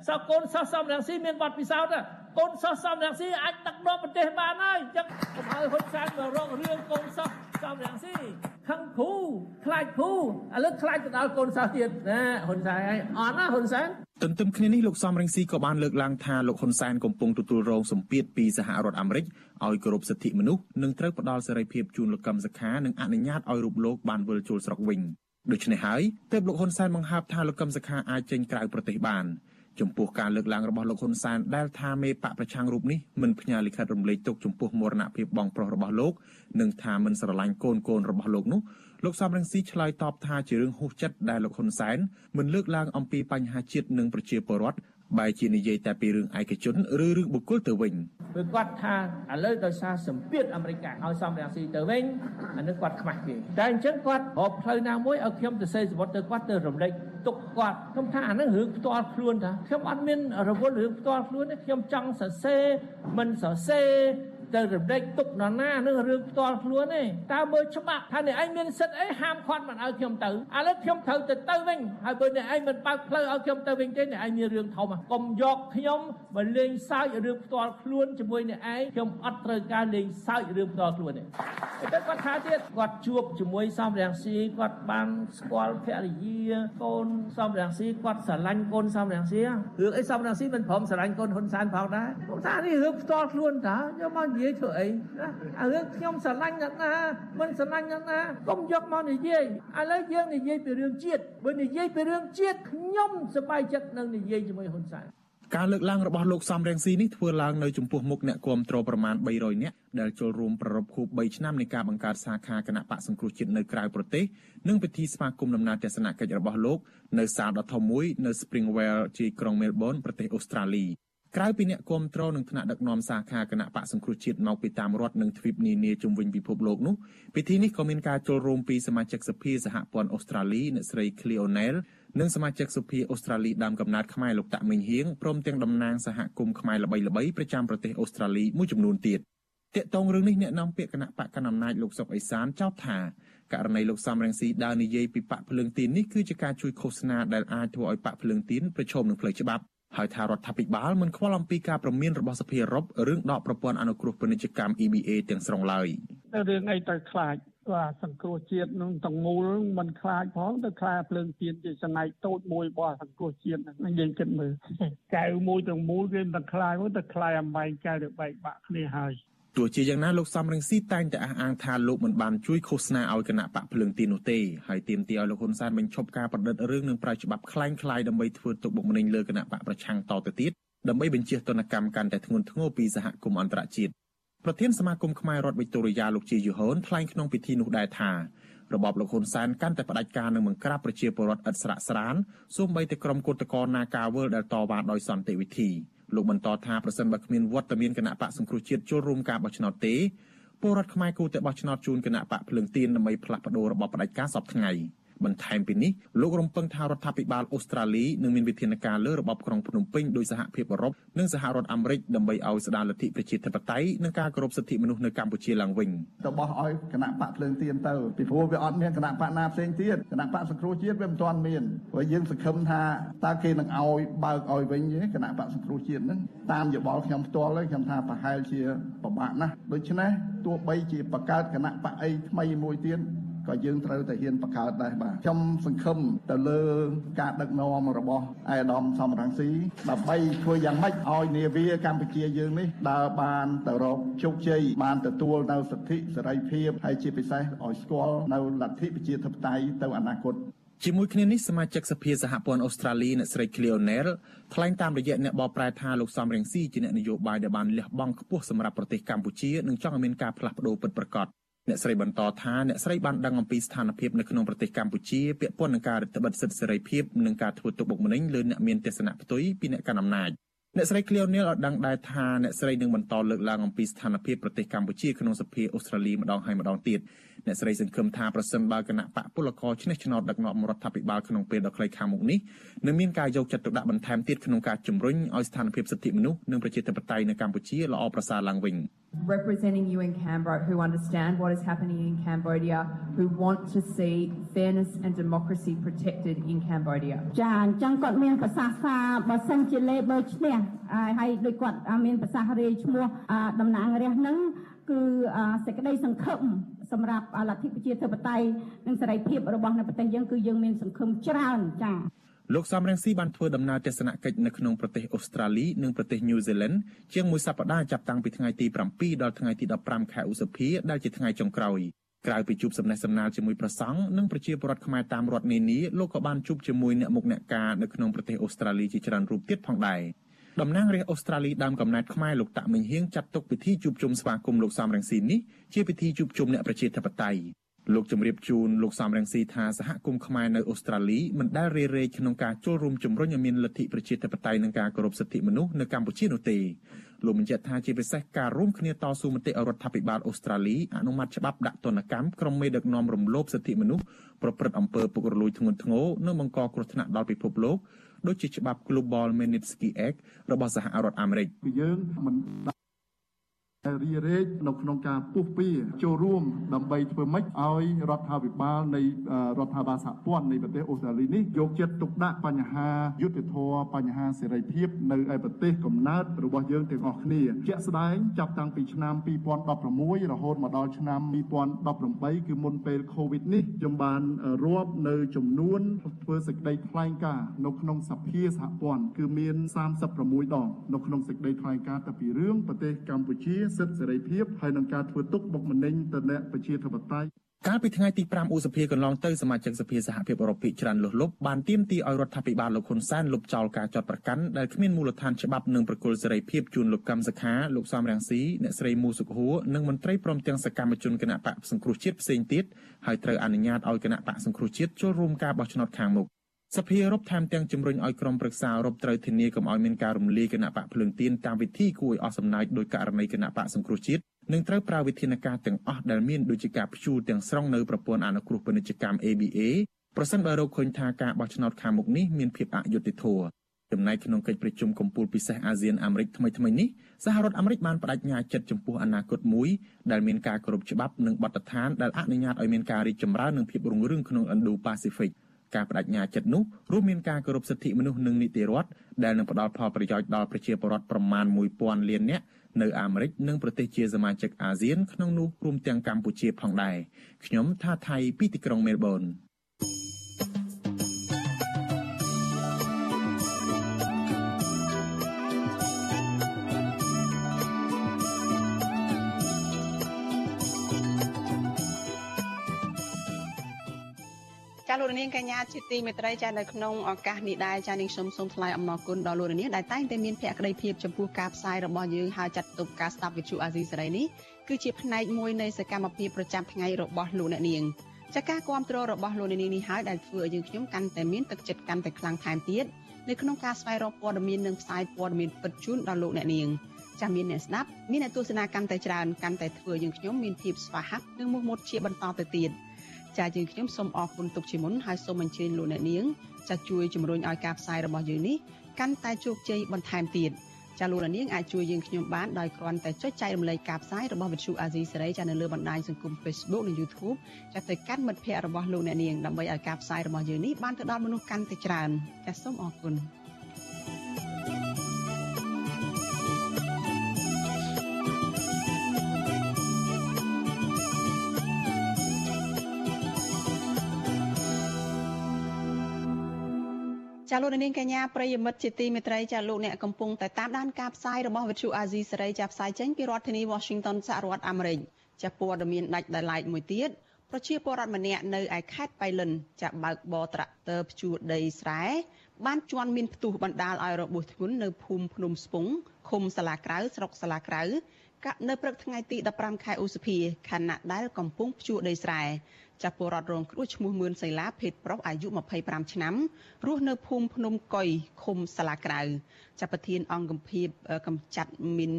Speaker 7: សោះកូនសិស្សសំរងស៊ីមានបទពិសោធន៍កូនសិស្សសំរងស៊ីអាចដឹកនាំប្រទេសបានហើយអញ្ចឹងកុំឲ្យហ៊ុនសែនមករករឿងកូនសិស្សសំរងស៊ីខឹងគ្រូខ្លាចគ្រូឥឡូវខ្លាចទៅដល់កូនសិស្សទៀតណាហ៊ុនសែនហើយអត់ណាហ៊ុនសែន
Speaker 6: ទន្ទឹមគ្នានេះលោកសំរងស៊ីក៏បានលើកឡើងថាលោកហ៊ុនសែនកំពុងទទួលរងសម្ពាធពីសហរដ្ឋអាមេរិកឲ្យគោរពសិទ្ធិមនុស្សនិងត្រូវផ្ដល់សេរីភាពជូនលោកកឹមសុខានិងអនុញ្ញាតឲ្យរូបលោកបានវិលជុលស្រុកវិញដូច្នេះហើយទើបលោកហ៊ុនសែនបង្ហើបថាលោកកឹមសុខាអាចចេញក្រៅប្រទេសបានចំពោះការលើកឡើងរបស់លោកហ៊ុនសែនដែលថាមេបកប្រឆាំងរូបនេះមិនផ្ញើលិខិតរំលែកទុកចំពោះមរណភាពបងប្រុសរបស់លោកនិងថាមិនស្រឡាញ់កូនកូនរបស់លោកនោះ លោកសំរងស៊ីឆ្លើយតបថាជារឿងហួសចិត្តដែលលោកហ៊ុនសែនមិនលើកឡើងអំពីបញ្ហាជាតិនិងប្រជាពលរដ្ឋបែជានិយាយតែពីរឿងឯកជនឬរឿងបុគ្គលទៅវិញ
Speaker 7: ព្រោះគាត់ថាឥឡូវដោយសារសម្ពាធអាមេរិកឲ្យសំរងស៊ីទៅវិញអានេះគាត់ខ្មាស់គេតែអញ្ចឹងគាត់រកផ្លូវណាមួយឲ្យខ្ញុំទៅសេសវត្តទៅគាត់ទៅរំលែកទុកគាត់ខ្ញុំថាអានឹងរឿងផ្ទាល់ខ្លួនថាខ្ញុំអត់មានរវល់រឿងផ្ទាល់ខ្លួនទេខ្ញុំចង់សរសេរមិនសរសេរ ទៅរំលែកទុកនរណានឹងរឿងផ្ទាល់ខ្លួនទេតើមើលច្បាប់ថាអ្នកឯងមានសិទ្ធិអីហាមឃាត់មិនឲ្យខ្ញុំទៅឥឡូវខ្ញុំត្រូវទៅទៅវិញហើយបើអ្នកឯងមិនបើកផ្លូវឲ្យខ្ញុំទៅវិញទេអ្នកឯងមានរឿងធំកុំយកខ្ញុំមកលេងសើចរឿងផ្ទាល់ខ្លួនជាមួយអ្នកឯងខ្ញុំអត់ត្រូវការលេងសើចរឿងផ្ទាល់ខ្លួនទេតែគាត់ថាទៀតគាត់ជួបជាមួយសំរាំងស៊ីគាត់បានស្គាល់ភរិយាកូនសំរាំងស៊ីគាត់ស្រឡាញ់កូនសំរាំងស៊ីរឿងអីសំរាំងស៊ីមិនព្រមស្រឡាញ់កូនហ៊ុនសែនផងដែរគាត់ថានេះរឿងផ្ទាល់ខ្លួនតាយកមកនិយាយធ្វើអីណាអារឿងខ្ញុំស្រឡាញ់អ្នកណាមិនស្រឡាញ់អ្នកណាកុំយកមកនិយាយឥឡូវយើងនិយាយពីរឿងជាតិបើនិយាយពីរឿងជាតិខ្ញុំសប្បាយចិត្តនឹងនិយាយជាមួយហ៊ុនសែន
Speaker 6: ការលើកឡើងរបស់លោកសំរងស៊ីនេះធ្វើឡើងនៅចំពោះមុខអ្នកគាំទ្រប្រមាណ300នាក់ដែលចូលរួមប្រារព្ធខួប3ឆ្នាំនៃការបង្កើតសាខាគណៈបកសង្គ្រោះជាតិនៅក្រៅប្រទេសនិងពិធីស្វាគមន៍ដំណើរទស្សនកិច្ចរបស់លោកនៅសាលដ៏ធំមួយនៅ Springwell ជាក្រុង Melbourne ប្រទេសអូស្ត្រាលី ក្រៅពីអ្នកគាំទ្រនឹងថ្នាក់ដឹកនាំសាខាគណៈបកសង្គ្រោះជាតិមកពីតាមរដ្ឋនិងទ្វីបនានាជុំវិញពិភពលោកនោះពិធីនេះក៏មានការចូលរួមពីសមាជិកសភាសហព័ន្ធអូស្ត្រាលីអ្នកស្រី Cleonel និងសមាជិកសភាអូស្ត្រាលីដើមកំណើតខ្មែរលោកតាក់មីងហៀងព្រមទាំងតំណាងសហគមន៍ខ្មែរល្បីៗប្រចាំប្រទេសអូស្ត្រាលីមួយចំនួនទៀតតាកតងរឿងនេះអ្នកនាំពាក្យគណៈបកកណ្ដាលអំណាចលោកសុកអេសានចោទថាករណីលោកសំរងស៊ីដើរនិយាយពីបកភ្លើងទីននេះគឺជាការជួយឃោសនាដែលអាចធ្វើឲ្យបកភ្លើងទីនប្រឈមនឹងផ្លូវច្បាប់ ហើយថារដ្ឋាភិបាលមិនខ្វល់អំពីការប្រមានរបស់សភាអឺរ៉ុបរឿងដកប្រព័ន្ធអនុគ្រោះពាណិជ្ជកម្ម EBA ទាំងស្រុងឡើយ
Speaker 4: រឿងអីទៅខ្លាចបាទសង្គ្រោះជាតិនឹងទាំងមូលมันខ្លាចផងទៅខ្លាភ្លើងទៀនជាសណៃតូចមួយរបស់សង្គ្រោះជាតិហ្នឹងយើងគិតមើលកៅមួយទាំងមូលគេមិនខ្លាចទៅខ្លាចអំបែងកៅទៅបែកបាក់គ្នាហើយ
Speaker 6: ទោះជាយ៉ាងណាលោកសំរងស៊ីតែងតែអះអាងថាលោកមិនបានជួយឃោសនាឲ្យគណៈបកភ្លើងទីនោះទេហើយទាមទារឲ្យលោកហ៊ុនសែនបញ្ឈប់ការប្រឌិតរឿងនឹងប្រើច្បាប់คล้ายคล้ายដើម្បីធ្វើទុកបុកម្នេញលើគណៈបកប្រឆាំងតទៅទៀតដើម្បីបញ្ជាទណ្ឌកម្មកាន់តែធ្ងន់ធ្ងរពីសហគមន៍អន្តរជាតិប្រធានសមាគមខ្មែររដ្ឋវិកតូរីយ៉ាលោកជាយូហូនថ្លែងក្នុងពិធីនោះដែរថារបបលោកហ៊ុនសែនកាន់តែផ្ដាច់ការនឹងបង្ក្រាបប្រជាពលរដ្ឋឥតស្រាកស្រានសូម្បីតែក្រុមគឧតកោនាការវលដែលតវ៉ាដោយសន្តិវិធី លោកបន្តថាប្រសិនបើគ្មានវត្តមានគណៈបកសង្គ្រោះជាតិចូលរួមការបោះឆ្នោតទេពលរដ្ឋខ្មែរគួរតែបោះឆ្នោតជូនគណៈបកភ្លើងទៀនដើម្បីផ្លាស់ប្តូររបបផ្ដាច់ការសពថ្ងៃ។ បន្ថែមពីនេះលោករំពឹងថារដ្ឋាភិបាលអូស្ត្រាលីនឹងមានវិធានការលើរបបក្រុងភ្នំពេញដោយសហភាពអឺរ៉ុបនិងសហរដ្ឋអាមេរិកដើម្បីឲ្យស្ដារលទ្ធិប្រជាធិបតេយ្យនិងការគោរពសិទ្ធិមនុស្សនៅកម្ពុជាឡើងវិញ
Speaker 8: ទៅបោះឲ្យគណៈបកភ្លើងទៀនទៅពីព្រោះវាអត់មានគណៈបកណាផ្សេងទៀតគណៈបកសង្គ្រោះជាតិវាមិនទាន់មានព្រោះយើងសង្ឃឹមថាតើគេនឹងឲ្យបើកឲ្យវិញទេគណៈបកសង្គ្រោះជាតិហ្នឹងតាមយោបល់ខ្ញុំផ្ទាល់ខ្ញុំថាប្រហែលជាពិបាកណាស់ដូច្នេះទោះបីជាបង្កើតគណៈបកអីថ្មីមួយទៀត ក៏យើងត្រូវតែហ៊ានបង្កើតដែរបាទខ្ញុំសង្ឃឹមទៅលើការដឹកនាំរបស់អេដាមសំរងស៊ីដើម្បីធ្វើយ៉ាងម៉េចឲ្យនាវាកម្ពុជាយើងនេះដើរបានទៅរកជោគជ័យបានទទួលនៅសិទ្ធិសេរីភាពហើយជាពិសេសឲ្យស្គាល់នៅលទ្ធិប្រជាធិបតេយ្យទៅអនាគត
Speaker 6: ជាមួយគ្នានេះសមាជិកសភាសហព័ន្ធអូស្ត្រាលីអ្នកស្រី Cleonel ថ្លែងតាមរយៈអ្នកបកប្រែថាលោកសំរងស៊ីជាអ្នកនយោបាយដែលបានលះបង់ខ្ពស់សម្រាប់ប្រទេសកម្ពុជានិងចង់ឲ្យមានការផ្លាស់ប្ដូរពិតប្រាកដ អ្នកស្រីបន្តថាអ្នកស្រីបានដឹងអំពីស្ថានភាពនៅក្នុងប្រទេសកម្ពុជាពាក់ព័ន្ធនឹងការរដ្ឋបិទសិទ្ធិសេរីភាពនិងការធ្វើទុកបុកម្នេញលើអ្នកមានទស្សនៈផ្ទុយពីអ្នកកាន់អំណាចអ្នកស្រី Cleonel ឲ្យដឹងដែរថាអ្នកស្រីនឹងបន្តលើកឡើងអំពីស្ថានភាពប្រទេសកម្ពុជាក្នុងសភាអូស្ត្រាលីម្ដងហើយម្ដងទៀត អ្នកស្រីសង្ឃឹមថាប្រសិនបើគណៈបកពលករឈ្នះឆ្នោតដឹកនាំរដ្ឋាភិបាលក្នុងពេលដ៏ខ្លីខាងមុខនេះនឹងមានការយកចិត្តទុកដាក់បន្ថែមទៀតក្នុងការជំរុញឲ្យស្ថានភាពសិទ្ធិមនុស្សនិងប្រជាធិបតេយ្យនៅកម្ពុជាល្អប្រសើរឡើងវិញ
Speaker 9: representing you in Canberra who understand what is happening in Cambodia who want to see fairness and democracy protected in Cambodia
Speaker 10: ចាអញ្ចឹងគាត់មានប្រសាសន៍ថាបើសិនជា Labor ឈ្នះហើយដូចគាត់មានប្រសាសន៍រាយឈ្មោះតំណាងរាស្ត្រនឹង គឺសេចក្តីសង្ឃឹមសម្រាប់លទ្ធិប្រជាធិបតេយ្យនិងសេរីភាពរបស់នៅប្រទេសយើងគឺយើងមានសង្ឃឹមច្រើនចា៎
Speaker 6: លោកសំរងស៊ីបានធ្វើដំណើរទស្សនកិច្ចនៅក្នុងប្រទេសអូស្ត្រាលីនិងប្រទេសញូហ្សេឡង់ជាងមួយសប្តាហ៍ចាប់តាំងពីថ្ងៃទី7ដល់ថ្ងៃទី15ខែឧសភាដែលជាថ្ងៃចុងក្រោយក្រៅពីជួបសំណេះសំណាលជាមួយប្រសង់និងប្រជាពលរដ្ឋខ្មែរតាមរដ្ឋនានាលោកក៏បានជួបជាមួយអ្នកមុខអ្នកការនៅក្នុងប្រទេសអូស្ត្រាលីជាច្រើនរូបទៀតផងដែរ តំណាងរាស្ត្រអូស្ត្រាលីដើមកំណើតខ្មែរលោកតាក់មិញហៀងចាត់ទុកពិធីជួបជុំស្វាគមន៍លោកសំរងស៊ីនេះជាពិធីជួបជុំអ្នកប្រជាធិបតេយ្យលោកជំរាបជូនលោកសំរងស៊ីថាសហគមន៍ខ្មែរនៅអូស្ត្រាលីមិនដែលរេរេក្នុងការចូលរួមជំរុញឲ្យមានលទ្ធិប្រជាធិបតេយ្យនិងការគោរពសិទ្ធិមនុស្សនៅកម្ពុជានោះទេលោកបញ្ជាក់ថាជាពិសេសការរួមគ្នាតស៊ូមតិរដ្ឋាភិបាលអូស្ត្រាលីអនុម័តច្បាប់ដាក់ទណ្ឌកម្មក្រុមមេដឹកនាំរំលោភសិទ្ធិមនុស្សប្រព្រឹត្តអំពើពុករលួយធ្ងន់ធ្ងរនិងបង្កគ្រោះថ្នាក់ដល់ពិភពលោក ដូចជាច្បាប់ Global Magnitsky Act របស់សហរដ្ឋអាមេរិក
Speaker 8: យើងមិន រីរែកនៅក្នុងការពុះពៀចូលរួមដើម្បីធ្វើម៉េចឲ្យរដ្ឋាភិបាលនៃរដ្ឋាភិបាលសហព័ន្ធនៃប្រទេសអូស្ត្រាលីនេះយកចិត្តទុកដាក់បញ្ហាយុត្តិធម៌បញ្ហាសេរីភាពនៅឯប្រទេសកំណើតរបស់យើងទាំងអស់គ្នាជាក់ស្ដែងចាប់តាំងពីឆ្នាំ2016រហូតមកដល់ឆ្នាំ2018គឺមុនពេល COVID នេះខ្ញុំបានរាប់នៅចំនួនធ្វើសេចក្តីថ្លែងការណ៍នៅក្នុងសភាសហព័ន្ធគឺមាន36ដងនៅក្នុងសេចក្តីថ្លែងការណ៍ទៅពីរឿងប្រទេសកម្ពុជាសិទ្ធិសេរីភាពហើយនឹងការធ្វើទុកបុកម្នេញទៅអ្នកប្រជាធិបតេយ្យ
Speaker 6: កាលពីថ្ងៃទី5ឧសភាកន្លងទៅសមាជិកសភាសហភាពអឺរ៉ុបភាគច្រើនលុះលុបបានទាមទារឲ្យរដ្ឋាភិបាលលោកហ៊ុនសែនលុបចោលការចាត់ប្រកាន់ដែលគ្មានមូលដ្ឋានច្បាប់និងប្រគល់សេរីភាពជូនលោកកម្មសខាលោកសំរងស៊ីអ្នកស្រីមូសុខហួរនិងមន្ត្រីព្រមទាំងសកម្មជនគណៈបកសង្គ្រោះជាតិផ្សេងទៀតហើយត្រូវអនុញ្ញាតឲ្យគណៈបកសង្គ្រោះជាតិចូលរួមការបោះឆ្នោតខាងមុខ សភាអឺរ៉ុបថែមទាំងជំរុញឲ្យក្រុមប្រឹក្សាអឺរ៉ុបត្រូវធានាកុំឲ្យមានការរំលាយគណៈបកភ្លើងទៀនតាមវិធីគួរឲ្យអស់សំណើចដោយករណីគណៈបកសង្គ្រោះជាតិនិងត្រូវប្រើវិធានការទាំងអស់ដែលមានដូចជាការព្យួរទាំងស្រុងនៅប្រព័ន្ធអនុគ្រោះពាណិជ្ជកម្ម ABA ប្រសិនបើរកឃើញថាការបោះឆ្នោតខាងមុខនេះមានភាពអយុត្តិធម៌ចំណែកក្នុងកិច្ចប្រជុំកំពូលពិសេសអាស៊ានអាមេរិកថ្មីថ្មីនេះសហរដ្ឋអាមេរិកបានបដិញ្ញាចិត្តចំពោះអនាគតមួយដែលមានការគោរពច្បាប់និងបទដ្ឋានដែលអនុញ្ញាតឲ្យមានការរីកចម្រើននិងភាពរុងរឿងក្នុង Indo-Pacific ការបដិញ្ញាចិត្តនោះរួមមានការគោរពសិទ្ធិមនុស្សនិងនីតិរដ្ឋដែលនឹងផ្ដល់ផលប្រយោជន៍ដល់ប្រជាពលរដ្ឋប្រមាណ1000លាននាក់នៅអាមេរិកនិងប្រទេសជាសមាជិកអាស៊ានក្នុងនោះរួមទាំងកម្ពុជាផងដែរខ្ញុំថាថៃពីទីក្រុងមែលប៊ន
Speaker 1: នាងកញ្ញាជាទីមេត្រីចានៅក្នុងឱកាសនេះដែរចានាងខ្ញុំសូមថ្លែងអំណរគុណដល់លោករនាងដែលតែងតែមានភក្ដីភាពចំពោះការផ្សាយរបស់យើងហើយចាត់ទុកការស្ដាប់វិទ្យុអាស៊ីសេរីនេះគឺជាផ្នែកមួយនៃសកម្មភាពប្រចាំថ្ងៃរបស់លោកអ្នកនាងចាការគ្រប់គ្រងរបស់លោកអ្នកនាងនេះហើយដែលធ្វើឲ្យយើងខ្ញុំកាន់តែមានទឹកចិត្តកាន់តែខ្លាំងថែមទៀតនៅក្នុងការស្វែងរកព័ត៌មាននិងផ្សាយព័ត៌មានពិតជូនដល់លោកអ្នកនាងចាមានអ្នកស្ដាប់មានអ្នកទស្សនាកាន់តែច្រើនកាន់តែធ្វើយើងខ្ញុំមានភាពស្វាហាប់និងមោះមុតជាបន្តទៅទៀត។ ចាយើងខ្ញុំសូមអរគុណទុកជាមុនហើយសូមអញ្ជើញលោកអ្នកនាងចាជួយជំរុញឲ្យការផ្សាយរបស់យើងនេះកាន់តែជោគជ័យបន្ថែមទៀតចាលោកអ្នកនាងអាចជួយយើងខ្ញុំបានដោយគ្រាន់តែចុចចែករំលែកការផ្សាយរបស់វិទ្យុអាស៊ីសេរីចានៅលើបណ្ដាញសង្គម Facebook និង YouTube ចាទៅកាន់មិត្តភ័ក្តិរបស់លោកអ្នកនាងដើម្បីឲ្យការផ្សាយរបស់យើងនេះបានទៅដល់មនុស្សកាន់តែច្រើនចាសូមអរគុណ ចាលោកនាងកញ្ញាប្រិយមិត្តជាទីមេត្រីចាលោកអ្នកកំពុងតែតាមដានការផ្សាយរបស់វិទ្យុអាស៊ីសេរីចាផ្សាយចេញពីរដ្ឋធានី Washington សហរដ្ឋអាមេរិកចាព័ត៌មានដាច់ដោយឡែកមួយទៀតប្រជាពលរដ្ឋម្នាក់នៅឯខេត្តបៃលិនចាបើកបរត្រាក់ទ័រភ្ជួរដីស្រែបានជន់មានផ្ទុះបណ្ដាលឲ្យរបួសធ្ងន់នៅភូមិភ្នំស្ពង់ឃុំសាលាក្រៅស្រុកសាលាក្រៅកានៅព្រឹកថ្ងៃទី15ខែឧសភាខណៈដែលកំពុងភ្ជួរដីស្រែ ចាស់ពលរដ្ឋរងគ្រោះឈ្មោះមឿនសីឡាភេទប្រុសអាយុ25ឆ្នាំរស់នៅភូមិភ្នំកុយឃុំសាលាក្រៅចាស់ប្រធាន អង្គកម្ភិបកម្ចាត់មីន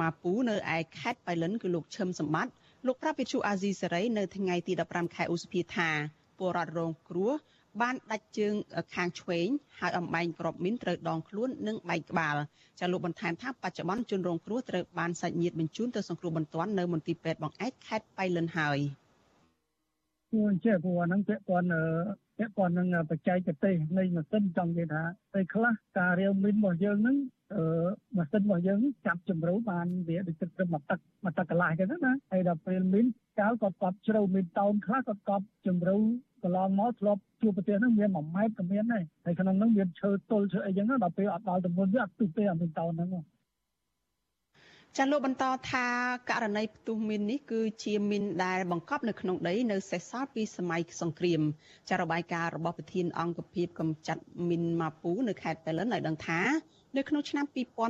Speaker 1: ម៉ាពូនៅឯខេត្តបៃលិនគឺលោកឈឹមសម្បត្តិលោកប្រាប់វិទ្យុអាស៊ីសេរីនៅថ្ងៃទី15ខែឧសភាថាពលរដ្ឋរងគ្រោះបានដាច់ជើងខាងឆ្វេងហើយអំបែងក្របមីនត្រូវដងខ្លួននិងបែកក្បាលចាលោកបន្ថែមថាបច្ចុប្បន្នជនរងគ្រោះត្រូវបានសាច់ញាតិបញ្ជូនទៅសង្គ្រោះបន្ទាន់នៅមន្ទីរពេទ្យបង្អែកខេត្តបៃលិនហើយ។
Speaker 4: ព្រោះអញ្ចឹងព្រោះអាហ្នឹងពាក់ព័ន្ធពាក់ព័ន្ធនឹងបច្ចេកទេសនៃម៉ាស៊ីនចង់និយាយថាពេលខ្លះការរាវមីនរបស់យើងហ្នឹងអឺម៉ាស៊ីនរបស់យើងចាប់ជំរូបានវាដូចទឹកត្រឹមមួយទឹកមួយទឹកកន្លះចឹងណាហើយដល់ពេលមីនកាលគាត់កប់ជ្រៅមីនតោនខ្លះគាត់កប់ជំរូកន្លងមកធ្លាប់ជួបប្រទេសហ្នឹងមាន1ម៉ែត្រក៏មានដែរហើយក្នុងហ្នឹងមានឈើទល់ឈើអីចឹងដល់ពេលអត់ដល់ទម្ងន់វាអត់ទុះទេអាមីនតោនហ្នឹង
Speaker 1: ចាលោកបន្តថាករណីផ្ទុះមីននេះគឺជាមីនដែលបង្កប់នៅក្នុងដីនៅសេសសល់ពីសម័យសង្គ្រាមចារបាយការណ៍របស់ប្រធានអង្គភិបកម្ចាត់មីនម៉ាពូនៅខេត្តប៉ៃលិនឲ្យដឹងថានៅក្នុងឆ្នាំ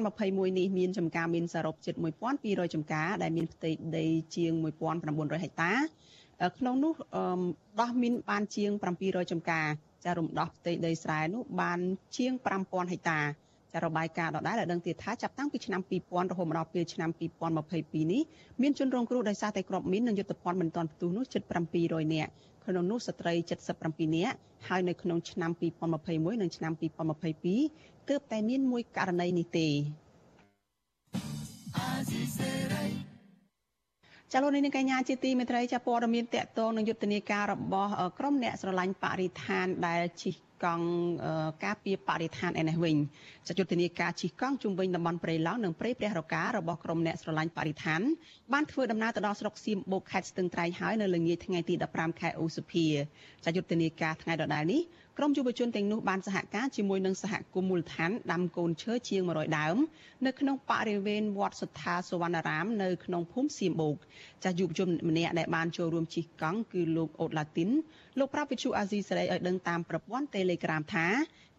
Speaker 1: 2021នេះមានចំការមីនសរុបជិត1200ចំការដែលមានផ្ទៃដីជាង1900ហិកតាក្នុងនោះដោះមីនបានជាង700ចំការចារំដោះផ្ទៃដីស្រែនោះបានជាង5000ហិកតា ចារបាយការណ៍ដដែលឲ្យដឹងទៀតថាចាប់តាំងពីឆ្នាំ2000រហូតមកដល់ពេលឆ្នាំ2022នេះមានជនរងគ្រោះដោយសារតែគ្រាប់មីននិងយុទ្ធភ័ណ្ឌមិនទាន់ផ្ទុះនោះជិត700នាក់ក្នុងនោះស្ត្រី77នាក់ហើយនៅក្នុងឆ្នាំ2021និងឆ្នាំ2022ទើបតែមានមួយករណីនេះទេចាលោកនាងកញ្ញាជាទីមេត្រីចាព័ត៌មានតកតងនឹងយុទ្ធនាការរបស់ក្រុមអ្នកស្រឡាញ់បរិស្ថានដែលជិះ កង់ការពារបរិស្ថានឯនេះវិញចាយុទ្ធនាការជិះកង់ជុំវិញតំបន់ព្រៃឡង់និងព្រៃព្រះរការបស់ក្រុមអ្នកស្រឡាញ់បរិស្ថានបានធ្វើដំណើរទៅដល់ស្រុកសៀមបូកខេត្តស្ទឹងត្រែងហើយនៅល្ងាចថ្ងៃទី15ខែឧសភាចាយុទ្ធនាការថ្ងៃដដែលនេះ ក្រុមយុវជនទាំងនោះបានសហការជាមួយនឹងសហគមន៍មូលដ្ឋានដាំកូនឈើជាង100ដើមនៅក្នុងបរិវេណវត្តសទ្ធាសវណ្ណារាមនៅក្នុងភូមិសៀមបូកចាស់យុវជនម្នាក់ដែលបានចូលរួមជិះកង់គឺលោកអូតឡាទីនលោកប្រាប់វិទ្យុអាស៊ីសេរីឲ្យដឹងតាមប្រព័ន្ធ Telegram ថា